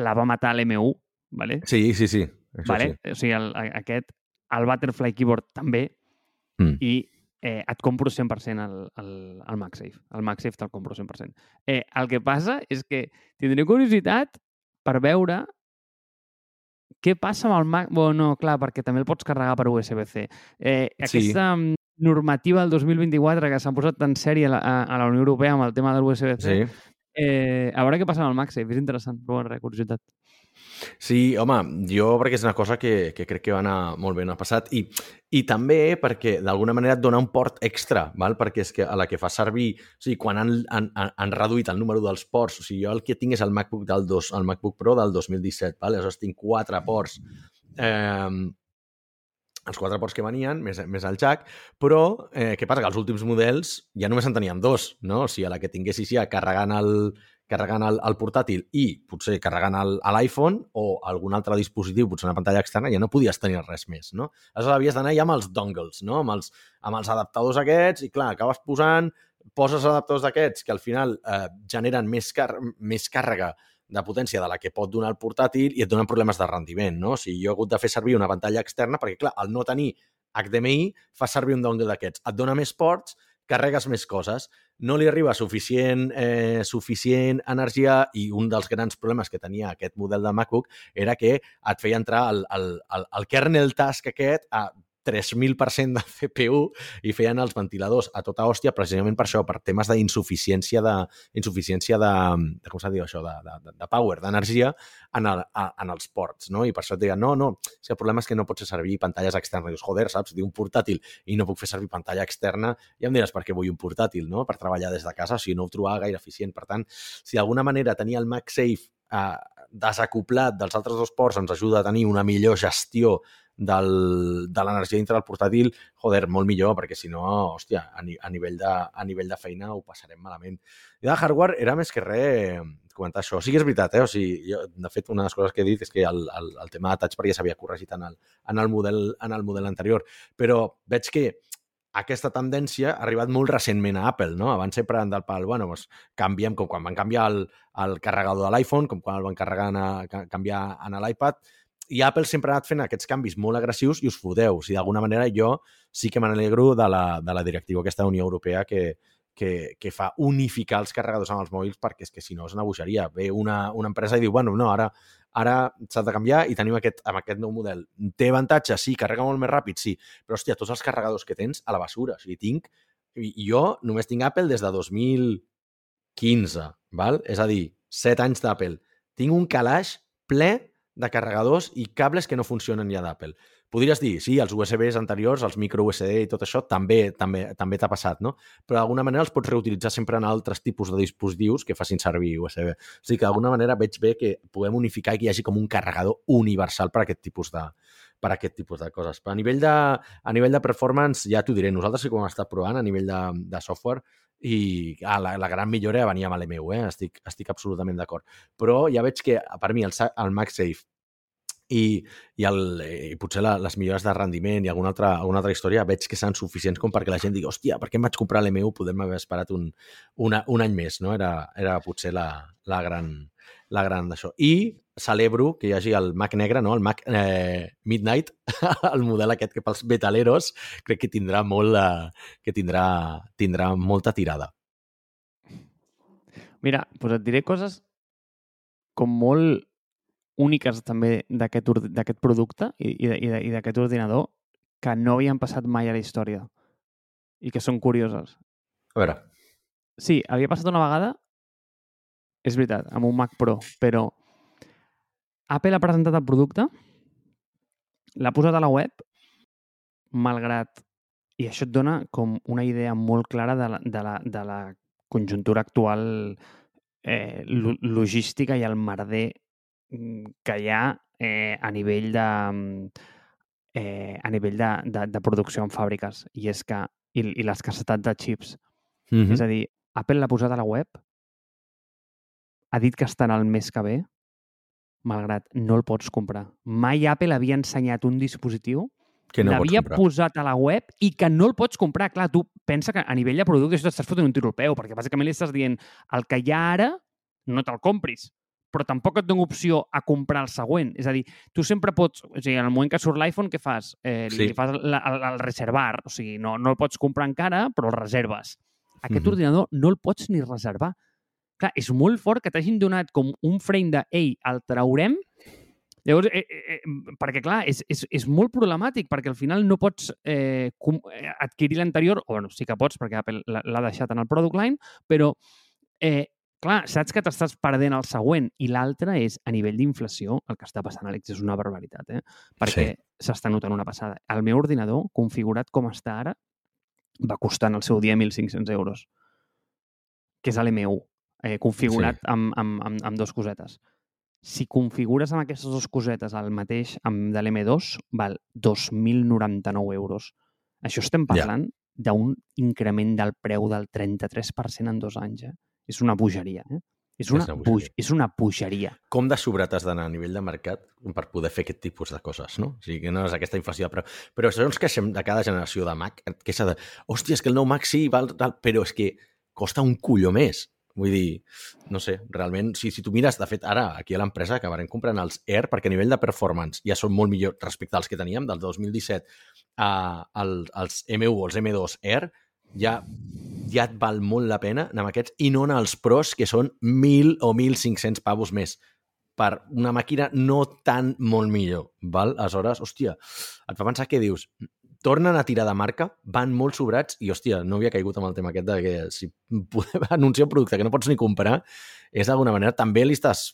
la va matar l'M1, ¿vale? Sí, sí, sí. Això vale? sí. O sigui, el, aquest, el Butterfly Keyboard també, Mm. i eh, et compro 100% el, el, el MagSafe. El MagSafe te'l compro 100%. Eh, el que passa és que tindré curiositat per veure què passa amb el Mac... Bueno, no, clar, perquè també el pots carregar per USB-C. Eh, Sí. aquesta mm, normativa del 2024 que s'han posat tan sèria a, la- a, a la Unió Europea amb el tema de l'USB-C, Sí. eh, a veure què passa amb el MagSafe. És interessant, però bueno, res, curiositat. Sí, home, jo perquè és una cosa que, que crec que va anar molt bé en el passat i, i també perquè d'alguna manera et dona un port extra, val? perquè és que a la que fa servir, o sigui, quan han, han, han reduït el número dels ports, o sigui, jo el que tinc és el MacBook, del dos, el MacBook Pro del 2017, val? aleshores tinc quatre ports eh, els quatre ports que venien, més, més el jack, però eh, què passa? Que els últims models ja només en teníem dos, no? O sigui, a la que tinguessis ja carregant el, carregant el, el portàtil i potser carregant l'iPhone o algun altre dispositiu, potser una pantalla externa, ja no podies tenir res més, no? Aleshores havies d'anar ja amb els dongles, no? Amb els, amb els adaptadors aquests i, clar, acabes posant, poses adaptadors d'aquests que al final eh, generen més, car més càrrega de potència de la que pot donar el portàtil i et donen problemes de rendiment, no? O sigui, jo he hagut de fer servir una pantalla externa perquè, clar, al no tenir HDMI, fa servir un dongle d'aquests. Et dona més ports, carregues més coses, no li arriba suficient, eh, suficient energia i un dels grans problemes que tenia aquest model de MacBook era que et feia entrar el, el, el, el kernel task aquest a 3.000% de CPU i feien els ventiladors a tota hòstia precisament per això, per temes d'insuficiència de, insuficiència de, de com s'ha dit això, de, de, de power, d'energia en, el, a, en els ports, no? I per això et deien, no, no, si el problema és que no pots fer servir pantalles externes. Dius, joder, saps? Diu un portàtil i no puc fer servir pantalla externa, ja em diràs per què vull un portàtil, no? Per treballar des de casa, o sigui, no ho trobava gaire eficient. Per tant, si d'alguna manera tenir el MagSafe eh, desacoplat dels altres dos ports ens ajuda a tenir una millor gestió del, de l'energia dintre del portàtil, joder, molt millor, perquè si no, hòstia, a, ni, a, nivell de, a nivell de feina ho passarem malament. I de hardware era més que res comentar això. Sí que és veritat, eh? O sigui, jo, de fet, una de les coses que he dit és que el, el, el tema de touch bar ja s'havia corregit en el, en, el model, en el model anterior, però veig que aquesta tendència ha arribat molt recentment a Apple, no? Abans sempre han del pal, bueno, doncs canviem, com quan van canviar el, el carregador de l'iPhone, com quan el van carregar a, ca- canviar en l'iPad, i Apple sempre ha anat fent aquests canvis molt agressius i us foteu. O sigui, d'alguna manera jo sí que me n'alegro de, la, de la directiva aquesta Unió Europea que, que, que fa unificar els carregadors amb els mòbils perquè és que si no és una bogeria. Ve una, una empresa i diu, bueno, no, ara ara s'ha de canviar i tenim aquest, amb aquest nou model. Té avantatge? Sí. Carrega molt més ràpid? Sí. Però, hòstia, tots els carregadors que tens a la basura. O sigui, tinc... Jo només tinc Apple des de 2015, val? És a dir, 7 anys d'Apple. Tinc un calaix ple de carregadors i cables que no funcionen ja d'Apple. Podries dir, sí, els USBs anteriors, els micro USB i tot això, també també també t'ha passat, no? Però d'alguna manera els pots reutilitzar sempre en altres tipus de dispositius que facin servir USB. O sigui que d'alguna manera veig bé que puguem unificar i que hi hagi com un carregador universal per a aquest tipus de, per a aquest tipus de coses. Però a nivell de, a nivell de performance, ja t'ho diré, nosaltres sí que ho hem estat provant a nivell de, de software i ah, la, la gran millora venia amb l'M1, eh? estic, estic absolutament d'acord. Però ja veig que per mi el, el MagSafe i, i, el, i potser la, les millores de rendiment i alguna altra, alguna altra història veig que seran suficients com perquè la gent digui hòstia, per què em vaig comprar l'M1? Podem haver esperat un, una, un any més, no? Era, era potser la, la gran, la gran d'això. I celebro que hi hagi el Mac negre, no? el Mac eh, Midnight, (laughs) el model aquest que pels metaleros crec que tindrà molt eh, que tindrà, tindrà molta tirada. Mira, doncs et diré coses com molt úniques també d'aquest producte i, i, i d'aquest ordinador que no havien passat mai a la història i que són curioses. A veure, Sí, havia passat una vegada, és veritat, amb un Mac Pro, però Apple ha presentat el producte, l'ha posat a la web, malgrat... I això et dona com una idea molt clara de la, de la, de la conjuntura actual eh, lo- logística i el merder mm, que hi ha eh, a nivell de mm, eh, a nivell de, de, de producció en fàbriques i és que i, i l'escassetat de xips Mm. -hmm. És a dir, Apple l'ha posat a la web, ha dit que estarà el mes que ve, malgrat no el pots comprar. Mai Apple havia ensenyat un dispositiu, que no l'havia posat a la web i que no el pots comprar. Clar, tu pensa que a nivell de producte això t'estàs fotent un tiro al peu, perquè bàsicament li estàs dient el que hi ha ara no te'l compris però tampoc et dono opció a comprar el següent. És a dir, tu sempre pots... O sigui, en el moment que surt l'iPhone, què fas? Eh, li, Sí. li fas el, el, el reservar. O sigui, no, no el pots comprar encara, però el reserves. Aquest Mhm. ordinador no el pots ni reservar. Clar, és molt fort que t'hagin donat com un frame de ei, el traurem, Llavors, eh, eh, eh, perquè clar, és, és, és molt problemàtic, perquè al final no pots eh, com, eh, adquirir l'anterior, o bueno, sí que pots, perquè Apple l'ha deixat en el product line, però eh, clar, saps que t'estàs perdent el següent i l'altre és, a nivell d'inflació, el que està passant, Àlex, és una barbaritat, eh? perquè s'està notant una passada. El meu ordinador, configurat com està ara, va costar en el seu dia 1.500 euros, que és l'M1, eh, configurat Sí. amb, amb, amb, amb dos cosetes. Si configures amb aquestes dues cosetes el mateix amb de l'M2, val 2.099 euros. Això estem Ja. parlant d'un increment del preu del 33% en dos anys. Eh? És una bogeria. Eh? És una, una buj bogeria. és una bogeria. Com de sobrat has d'anar a nivell de mercat per poder fer aquest tipus de coses, no? O sigui, que no és aquesta inflació, però, però segons queixem de cada generació de Mac, et queixa de, hòstia, és que el nou Mac sí, val, tal, però és que costa un colló més. Vull dir, no sé, realment, si, si tu mires, de fet, ara, aquí a l'empresa acabarem comprant els Air perquè a nivell de performance ja són molt millor respecte als que teníem del 2017 a, al, als M1 o els M2 Air, ja, ja et val molt la pena anar amb aquests i no anar als pros, que són 1.000 o 1.500 pavos més per una màquina no tan molt millor, val? Aleshores, hòstia, et fa pensar que dius, tornen a tirar de marca, van molt sobrats i, hòstia, no havia caigut amb el tema aquest de que si podem (laughs) anunciar un producte que no pots ni comprar, és d'alguna manera, també li estàs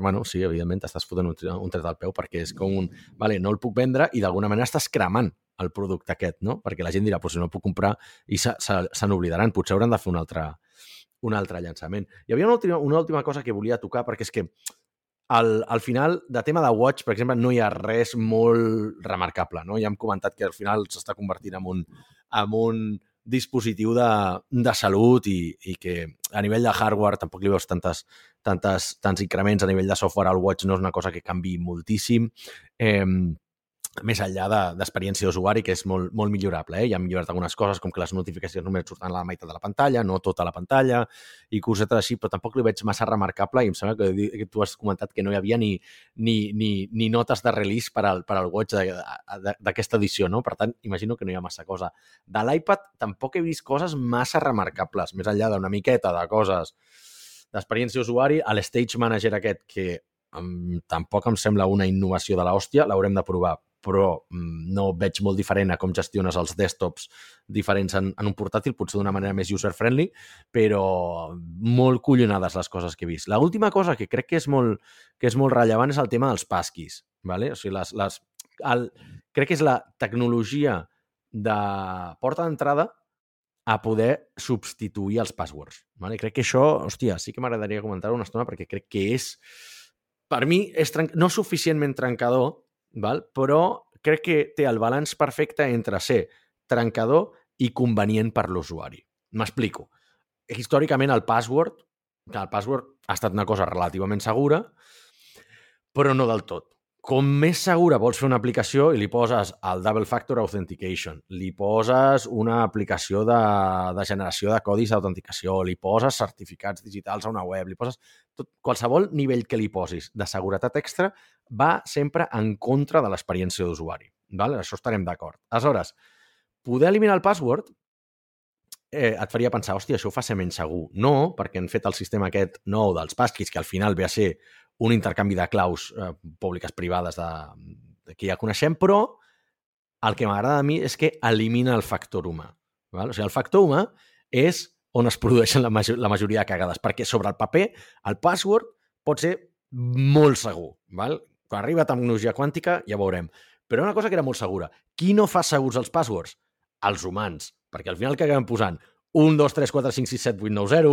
bueno, sí, evidentment t'estàs fotent un, un tret al peu perquè és com un, vale, no el puc vendre i d'alguna manera estàs cremant el producte aquest, no? Perquè la gent dirà, pues si no el puc comprar i se, se, se n'oblidaran, potser hauran de fer un altre, un altre llançament. Hi havia una última, una última cosa que volia tocar, perquè és que al, al final, de tema de Watch, per exemple, no hi ha res molt remarcable. No? Ja hem comentat que al final s'està convertint en un, en un dispositiu de, de salut i, i que a nivell de hardware tampoc li veus tantes, tantes, tants increments. A nivell de software, el Watch no és una cosa que canvi moltíssim. Eh, més enllà de- d'experiència d'usuari, que és molt, molt millorable. Eh? Ja hem millorat algunes coses, com que les notificacions només surten a la meitat de la pantalla, no tota la pantalla, i cosetes així, però tampoc li veig massa remarcable i em sembla que, que tu has comentat que no hi havia ni, ni, ni, ni notes de release per al, per al Watch de- de- d'aquesta edició, no? Per tant, imagino que no hi ha massa cosa. De l'iPad tampoc he vist coses massa remarcables, més enllà d'una miqueta de coses d'experiència d'usuari, a l'Stage Manager aquest, que tampoc em sembla una innovació de l'hòstia, l'haurem de provar, però mm, no veig molt diferent a com gestiones els desktops diferents en, en un portàtil, potser d'una manera més user-friendly, però molt collonades les coses que he vist. La última cosa que crec que és molt, que és molt rellevant és el tema dels passkeys. ¿vale? O sigui, les, les, el, crec que és la tecnologia de porta d'entrada a poder substituir els passwords. Vale? Crec que això, hòstia, sí que m'agradaria comentar una estona perquè crec que és, per mi, és no suficientment trencador, val? però crec que té el balanç perfecte entre ser trencador i convenient per l'usuari. M'explico. Històricament, el password, el password ha estat una cosa relativament segura, però no del tot. Com més segura vols fer una aplicació i li poses el Double Factor Authentication, li poses una aplicació de, de generació de codis d'autenticació, li poses certificats digitals a una web, li poses... Tot, qualsevol nivell que li posis de seguretat extra va sempre en contra de l'experiència d'usuari. Vale? Això estarem d'acord. Aleshores, poder eliminar el password eh, et faria pensar, hòstia, això ho fa ser menys segur. No, perquè han fet el sistema aquest nou dels passkeys, que al final ve a ser un intercanvi de claus eh, públiques privades de, de que ja coneixem, però el que m'agrada a mi és que elimina el factor humà. Val? O sigui, el factor humà és on es produeixen la, major, la majoria de cagades, perquè sobre el paper el password pot ser molt segur. Val? Quan arriba tecnologia quàntica ja veurem. Però una cosa que era molt segura. Qui no fa segurs els passwords? Els humans. Perquè al final que acabem posant 1, 2, 3, 4, 5, 6, 7, 8, 9, 0,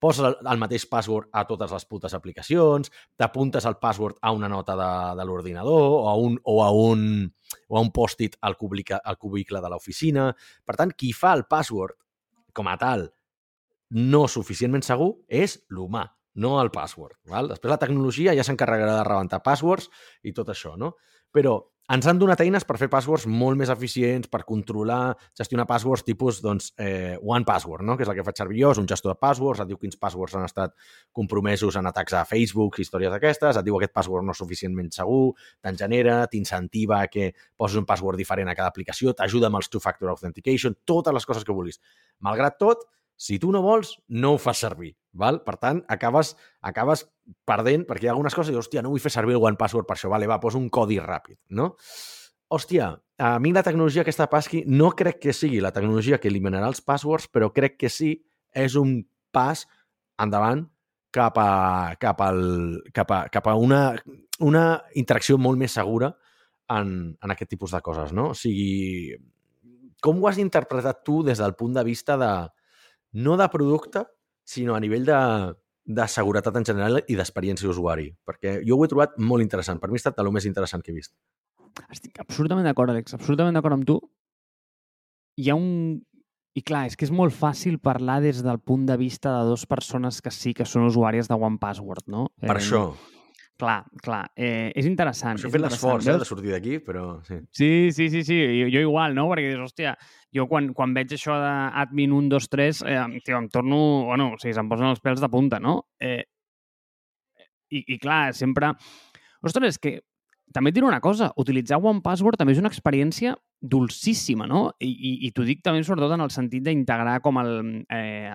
poses el, el mateix password a totes les putes aplicacions, t'apuntes el password a una nota de, de l'ordinador o a un, o a un, o a un post-it al, cubicle, al cubicle de l'oficina. Per tant, qui fa el password com a tal no suficientment segur és l'humà, no el password. Val? Després la tecnologia ja s'encarregarà de rebentar passwords i tot això, no? però ens han donat eines per fer passwords molt més eficients, per controlar, gestionar passwords tipus doncs, eh, One Password, no? que és el que faig servir jo, és un gestor de passwords, et diu quins passwords han estat compromesos en atacs a Facebook, històries d'aquestes, et diu aquest password no és suficientment segur, te'n genera, t'incentiva que posis un password diferent a cada aplicació, t'ajuda amb els two-factor authentication, totes les coses que vulguis. Malgrat tot, si tu no vols, no ho fas servir. Val? Per tant, acabes, acabes perdent, perquè hi ha algunes coses i hòstia, no vull fer servir el One Password per això, vale, va, poso un codi ràpid, no? Hòstia, a mi la tecnologia aquesta Pasqui no crec que sigui la tecnologia que eliminarà els passwords, però crec que sí és un pas endavant cap a, cap al, cap a, cap a una, una interacció molt més segura en, en aquest tipus de coses, no? O sigui, com ho has interpretat tu des del punt de vista de, no de producte, sinó a nivell de, de seguretat en general i d'experiència d'usuari, perquè jo ho he trobat molt interessant. Per mi ha estat el més interessant que he vist. Estic absolutament d'acord, Àlex, absolutament d'acord amb tu. Hi ha un... I clar, és que és molt fàcil parlar des del punt de vista de dues persones que sí que són usuàries de One Password, no? Per eh, això. Clar, clar. Eh, és interessant. Això he fet l'esforç eh, de sortir d'aquí, però sí. Sí, sí, sí, sí. Jo, jo igual, no? Perquè dius, hòstia, jo quan, quan veig això d'admin 1, 2, 3, eh, tio, em torno... Bueno, o sigui, se'm posen els pèls de punta, no? Eh, i, I clar, sempre... Ostres, és que també et diré una cosa, utilitzar One Password també és una experiència dolcíssima, no? I, i, i t'ho dic també sobretot en el sentit d'integrar com eh,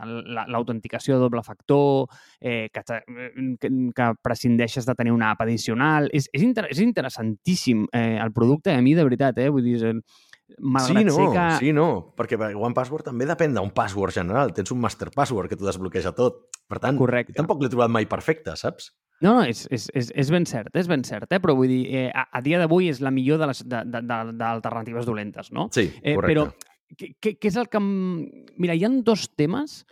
l'autenticació eh, de doble factor, eh, que, que, que prescindeixes de tenir una app addicional. És, és, inter és interessantíssim eh, el producte, a mi de veritat, eh? Vull dir, sí, no, que... sí, no, perquè One Password també depèn d'un password general. Tens un master password que t'ho desbloqueja tot. Per tant, Correcte. tampoc l'he trobat mai perfecte, saps? No, no, és, és, és, és ben cert, és ben cert, eh? però vull dir, eh, a, a dia d'avui és la millor de les d'alternatives dolentes, no? Sí, correcte. Eh, però què, què és el que... Mira, hi ha dos temes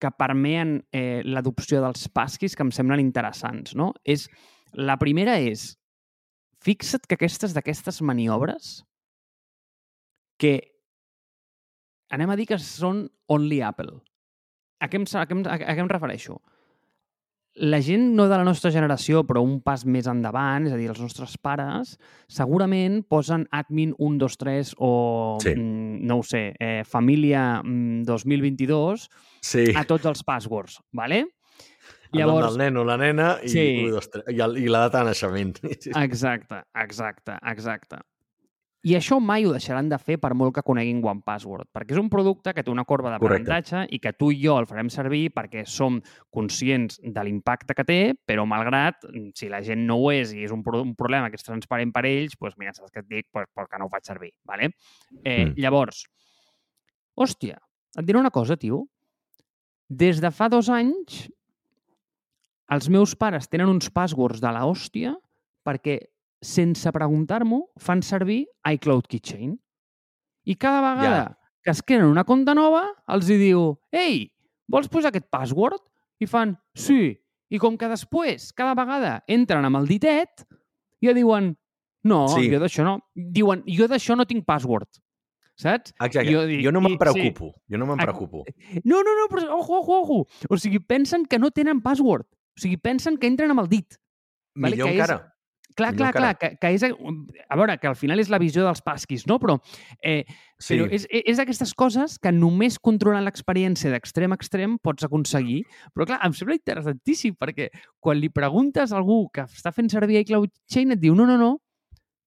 que permeen eh, l'adopció dels pasquis que em semblen interessants, no? És, la primera és, fixa't que aquestes d'aquestes maniobres que anem a dir que són only Apple. A què em, a què em, a què em refereixo? La gent no de la nostra generació, però un pas més endavant, és a dir, els nostres pares, segurament posen admin 1, 2, 3 o, sí. mm, no ho sé, eh, família mm, 2022 sí. a tots els passwords, ¿vale? Llavors... El nom del nen o la nena i, sí. 1, 2, 3, i, el, i la data de naixement. (laughs) Exacte, exacte, exacte. I això mai ho deixaran de fer per molt que coneguin One Password, perquè és un producte que té una corba d'aprenentatge i que tu i jo el farem servir perquè som conscients de l'impacte que té, però malgrat, si la gent no ho és i és un, un problema que és transparent per ells, doncs mira, saps què et dic? Pues, perquè no ho faig servir. ¿vale? Eh, mm. Llavors, hòstia, et diré una cosa, tio. Des de fa dos anys, els meus pares tenen uns passwords de la hòstia perquè sense preguntar-m'ho, fan servir iCloud Keychain. I cada vegada ja. que es creen una compte nova, els hi diu «Ei, vols posar aquest password?» I fan «Sí». I com que després, cada vegada, entren amb el ditet ja diuen «No, sí. jo d'això no». Diuen «Jo d'això no tinc password». Saps? Exacte. Jo, dic, jo no me'n preocupo. Sí. Jo no me'n preocupo. No, no, no, però ojo, ojo, ojo. O sigui, pensen que no tenen password. O sigui, pensen que entren amb el dit. Millor vale? que encara. És, Clar, clar, clar, que, que és... A veure, que al final és la visió dels pasquis, no? Però, eh, sí. però és, és d'aquestes coses que només controlant l'experiència d'extrem a extrem pots aconseguir. Però, clar, em sembla interessantíssim, perquè quan li preguntes a algú que està fent servir iCloud Chain et diu no, no, no,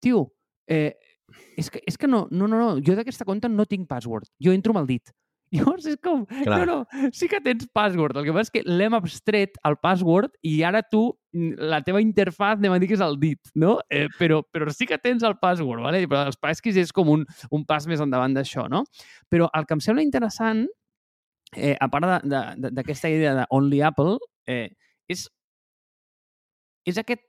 tio, eh, és que, és que no, no, no, no, jo d'aquesta compte no tinc password. Jo entro amb el dit. Llavors és com, Clar. no, no, sí que tens password. El que passa és que l'hem abstret al password i ara tu, mm, la teva interfaz, anem a dir que és el dit, no? Eh, però, però sí que tens el password, ¿vale? però els passkeys és com un, un pas més endavant d'això, no? Però el que em sembla interessant, eh, a part d'aquesta idea de Only Apple, eh, és, és aquest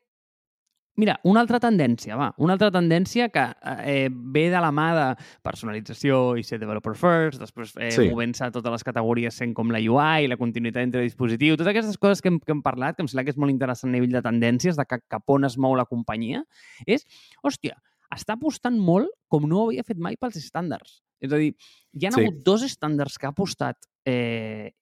Mira, una altra tendència, va, una altra tendència que eh, ve de la mà de personalització i ser developer first, després eh, sí. movent-se a totes les categories sent com la UI, la continuïtat entre dispositiu, totes aquestes coses que hem, que hem parlat, que em sembla que és molt interessant a nivell de tendències, de cap on es mou la companyia, és, hòstia, està apostant molt com no ho havia fet mai pels estàndards. És a dir, hi ha sí. hagut dos estàndards que ha apostat eh,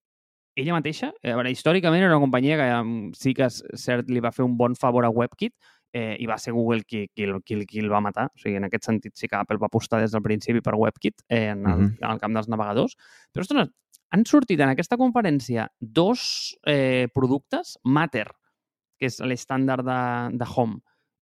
ella mateixa, a veure, històricament era una companyia que sí que cert li va fer un bon favor a WebKit, eh, i va ser Google qui, qui, qui, qui el va matar. O sigui, en aquest sentit sí que Apple va apostar des del principi per WebKit eh, en, el, Mhm. en el camp dels navegadors. Però, ostres, han sortit en aquesta conferència dos eh, productes, Matter, que és l'estàndard de, de Home,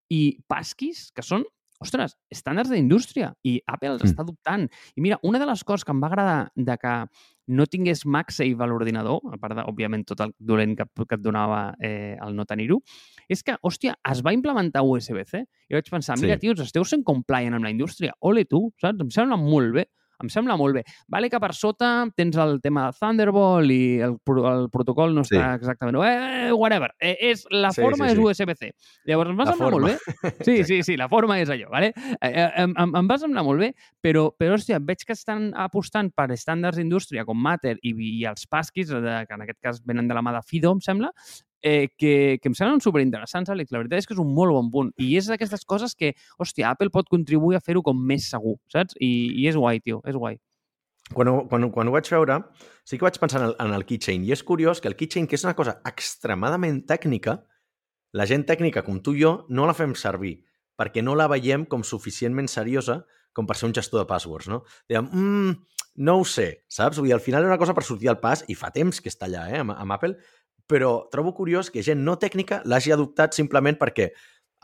i Passkis, que són, ostres, estàndards d'indústria, i Apple els Mm. està adoptant. I mira, una de les coses que em va agradar de que no tingués MagSafe a l'ordinador, a part de, òbviament, tot el dolent que, que et donava eh, el no tenir-ho, és que, hòstia, es va implementar USB-C i vaig pensar, mira, Sí. tios, esteu sent compliant amb la indústria, ole tu, saps? Em sembla molt bé. Em sembla molt bé. Vale que per sota tens el tema de Thunderbolt i el, el protocol no Sí. està exactament... Eh, whatever. Eh, és, la Sí, forma sí, és sí. USB-C. Llavors em va La semblar molt bé. (laughs) Sí, sí, sí, la forma és allò, vale? Eh, eh, em, em, em va semblar molt bé, però, però hòstia, veig que estan apostant per estàndards d'indústria com Matter i, i els Passkis, de, que en aquest cas venen de la mà de Fido, em sembla, eh, que, que em semblen superinteressants, Àlex. La veritat és que és un molt bon punt. I és d'aquestes coses que, hòstia, Apple pot contribuir a fer-ho com més segur, saps? I, I és guai, tio, és guai. Quan ho, quan, quan ho vaig veure, sí que vaig pensar en el, en el keychain. I és curiós que el keychain, que és una cosa extremadament tècnica, la gent tècnica com tu i jo no la fem servir perquè no la veiem com suficientment seriosa com per ser un gestor de passwords, no? Dèiem, mmm, no ho sé, saps? Vull dir, al final és una cosa per sortir al pas i fa temps que està allà, eh, amb, amb Apple, però trobo curiós que gent no tècnica l'hagi adoptat simplement perquè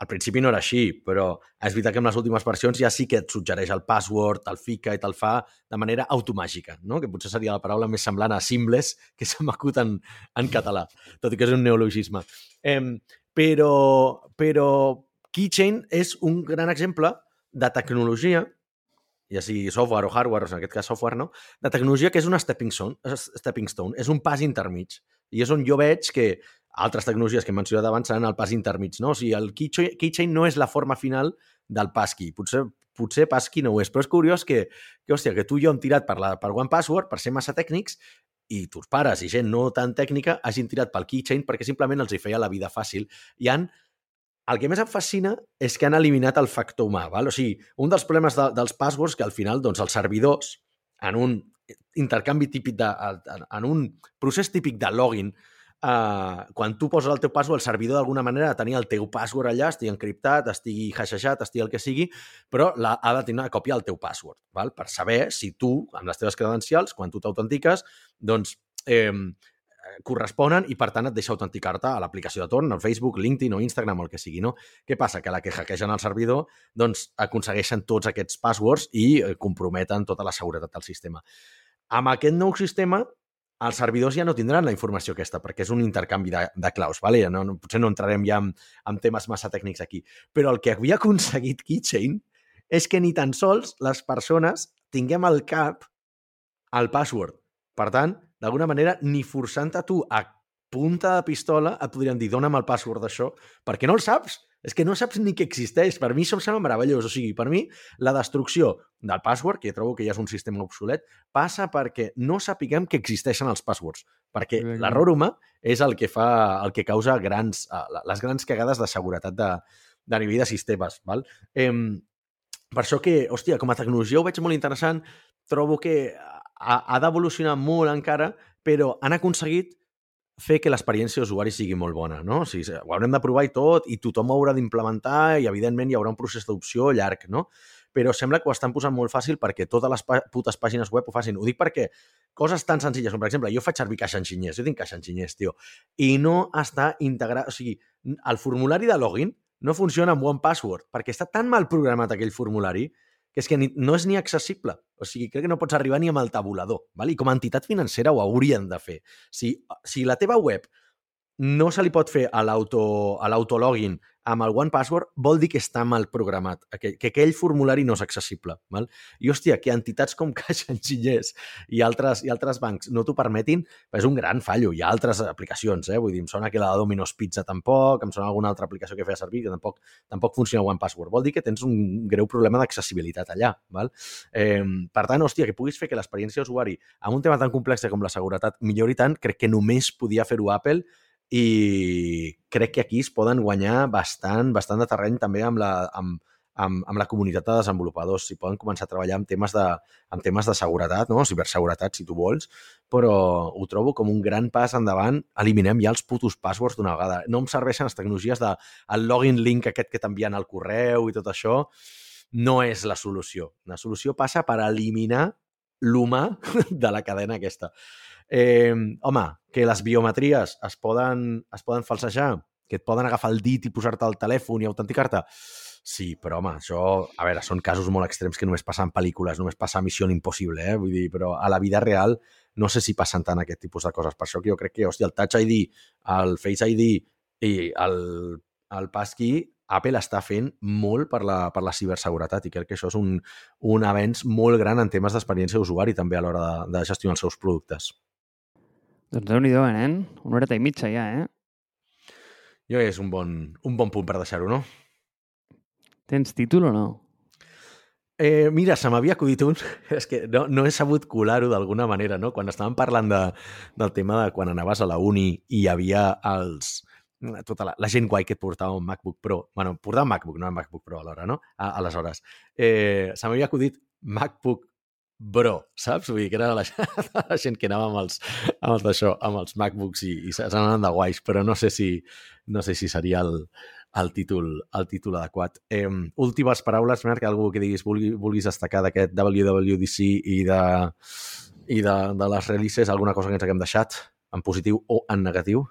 al principi no era així, però és veritat que en les últimes versions ja sí que et suggereix el password, el fica i te'l fa de manera automàgica, no? que potser seria la paraula més semblant a Seamless que s'ha macut en, en català, tot i que és un neologisme. Eh, però, però Keychain és un gran exemple de tecnologia, ja sigui software o hardware, o en aquest cas software, no? de tecnologia que és una stepping stone, stepping stone és un pas intermig. I és on jo veig que altres tecnologies que hem mencionat abans seran el pas intermig. No? O sigui, el keychain, no és la forma final del passkey. Potser, potser passkey no ho és, però és curiós que, que, hòstia, que tu i jo hem tirat per, la, per One Password, per ser massa tècnics, i tus pares i gent no tan tècnica hagin tirat pel keychain perquè simplement els hi feia la vida fàcil. I han el que més em fascina és que han eliminat el factor humà. Val? O sigui, un dels problemes de, dels passwords que al final doncs, els servidors, en un intercanvi típic de, en un procés típic de login, eh, quan tu poses el teu password, el servidor d'alguna manera ha de tenir el teu password allà, estigui encriptat, estigui hashejat, estigui el que sigui, però la, ha de tenir una còpia del teu password, val? per saber si tu, amb les teves credencials, quan tu t'autentiques, doncs eh, corresponen i, per tant, et deixa autenticar-te a l'aplicació de torn, al Facebook, LinkedIn o Instagram el que sigui, no? Què passa? Que la que hackegen el servidor, doncs aconsegueixen tots aquests passwords i eh, comprometen tota la seguretat del sistema. Amb aquest nou sistema, els servidors ja no tindran la informació aquesta, perquè és un intercanvi de, de claus, vale? no, no, potser no entrarem ja en, en temes massa tècnics aquí, però el que havia aconseguit Keychain és que ni tan sols les persones tinguem al cap el password. Per tant, d'alguna manera, ni forçant-te tu a punta de pistola et podrien dir dona'm el password d'això, perquè no el saps. És que no saps ni que existeix. Per mi això em sembla meravellós. O sigui, per mi, la destrucció del password, que trobo que ja és un sistema obsolet, passa perquè no sapiguem que existeixen els passwords. Perquè l'error humà és el que fa el que causa grans, eh, les grans cagades de seguretat de, de nivell de sistemes. Val? Eh, per això que, hòstia, com a tecnologia ho veig molt interessant, trobo que ha, ha d'evolucionar molt encara, però han aconseguit fer que l'experiència d'usuari sigui molt bona, no? O sigui, ho haurem de provar i tot, i tothom ho haurà d'implementar, i evidentment hi haurà un procés d'adopció llarg, no? Però sembla que ho estan posant molt fàcil perquè totes les putes pàgines web ho facin. Ho dic perquè coses tan senzilles com, per exemple, jo faig servir caixa enginyers, jo tinc caixa enginyers, tio, i no està integrat... O sigui, el formulari de login no funciona amb One Password, perquè està tan mal programat aquell formulari que és que ni, no és ni accessible. O sigui, crec que no pots arribar ni amb el tabulador. Val? I com a entitat financera ho haurien de fer. Si, si la teva web no se li pot fer a l'autologin amb el One Password, vol dir que està mal programat, que, que aquell formulari no és accessible. Val? I, hòstia, que entitats com (laughs) Caixa Enginyers i altres, i altres bancs no t'ho permetin, és un gran fallo. Hi ha altres aplicacions, eh? vull dir, em sona que la de Domino's Pizza tampoc, em sona alguna altra aplicació que feia servir que tampoc, tampoc funciona One Password. Vol dir que tens un greu problema d'accessibilitat allà. Val? Eh, per tant, hòstia, que puguis fer que l'experiència d'usuari amb un tema tan complex com la seguretat millori tant, crec que només podia fer-ho Apple i crec que aquí es poden guanyar bastant, bastant de terreny també amb, la, amb, amb, amb la comunitat de desenvolupadors, si poden començar a treballar amb temes de, amb temes de seguretat, no? ciberseguretat, si tu vols, però ho trobo com un gran pas endavant. Eliminem ja els putos passwords d'una vegada. No em serveixen les tecnologies de el login link aquest que t'envien al correu i tot això. No és la solució. La solució passa per eliminar l'humà (laughs) de la cadena aquesta. Eh, home, que les biometries es poden, es poden falsejar, que et poden agafar el dit i posar-te al telèfon i autenticar-te. Sí, però home, això, a veure, són casos molt extrems que només passen en pel·lícules, només passa a Missió Impossible, eh? Vull dir, però a la vida real no sé si passen tant aquest tipus de coses. Per això que jo crec que, hòstia, el Touch ID, el Face ID i el, el Passkey, Apple està fent molt per la, per la ciberseguretat i crec que això és un, un avenç molt gran en temes d'experiència d'usuari també a l'hora de, de gestionar els seus productes. Doncs déu nhi eh, nen? Una horeta i mitja ja, eh? Jo és un bon, un bon punt per deixar-ho, no? Tens títol o no? Eh, mira, se m'havia acudit un... (laughs) És que no, no he sabut colar-ho d'alguna manera, no? Quan estàvem parlant de, del tema de quan anaves a la uni i hi havia els, tota la, la gent guai que et portava un MacBook Pro. bueno, portava un MacBook, no un MacBook Pro alhora, no? A, aleshores. Eh, se m'havia acudit MacBook bro, saps? Vull dir que era la, (laughs) la gent que anava amb els, amb els d'això, amb els MacBooks i, i s'anaven de guais, però no sé si, no sé si seria el, el títol, el títol adequat. Eh, últimes paraules, Marc, algú que diguis, vulgui, vulguis destacar d'aquest WWDC i de, i de, de les releases, alguna cosa que ens haguem deixat, en positiu o en negatiu?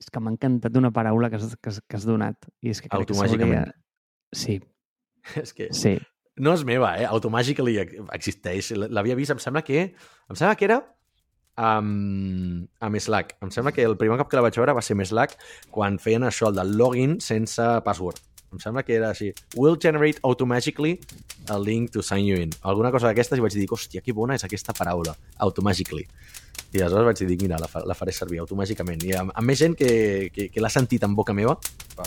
És que m'ha encantat una paraula que has, que, que has donat. I és que crec Automàgicament. Que sí. (laughs) És que sí. No és meva, eh? Automàgically existeix. L'havia vist, em sembla que... Em sembla que era amb, amb Slack. Em sembla que el primer cop que la vaig veure va ser amb Slack quan feien això, el del login sense password. Em sembla que era així. Will generate automatically a link to sign you in. Alguna cosa d'aquestes i vaig dir, hòstia, que bona és aquesta paraula, automatically. I aleshores vaig dir, mira, la, fa, la faré servir automàticament. I amb, amb més gent que, que, que l'ha sentit en boca meva,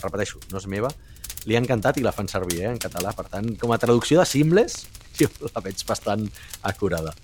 repeteixo, no és meva, li ha encantat i la fan servir eh, en català. Per tant, com a traducció de Seamless, (laughs) jo la veig bastant acurada.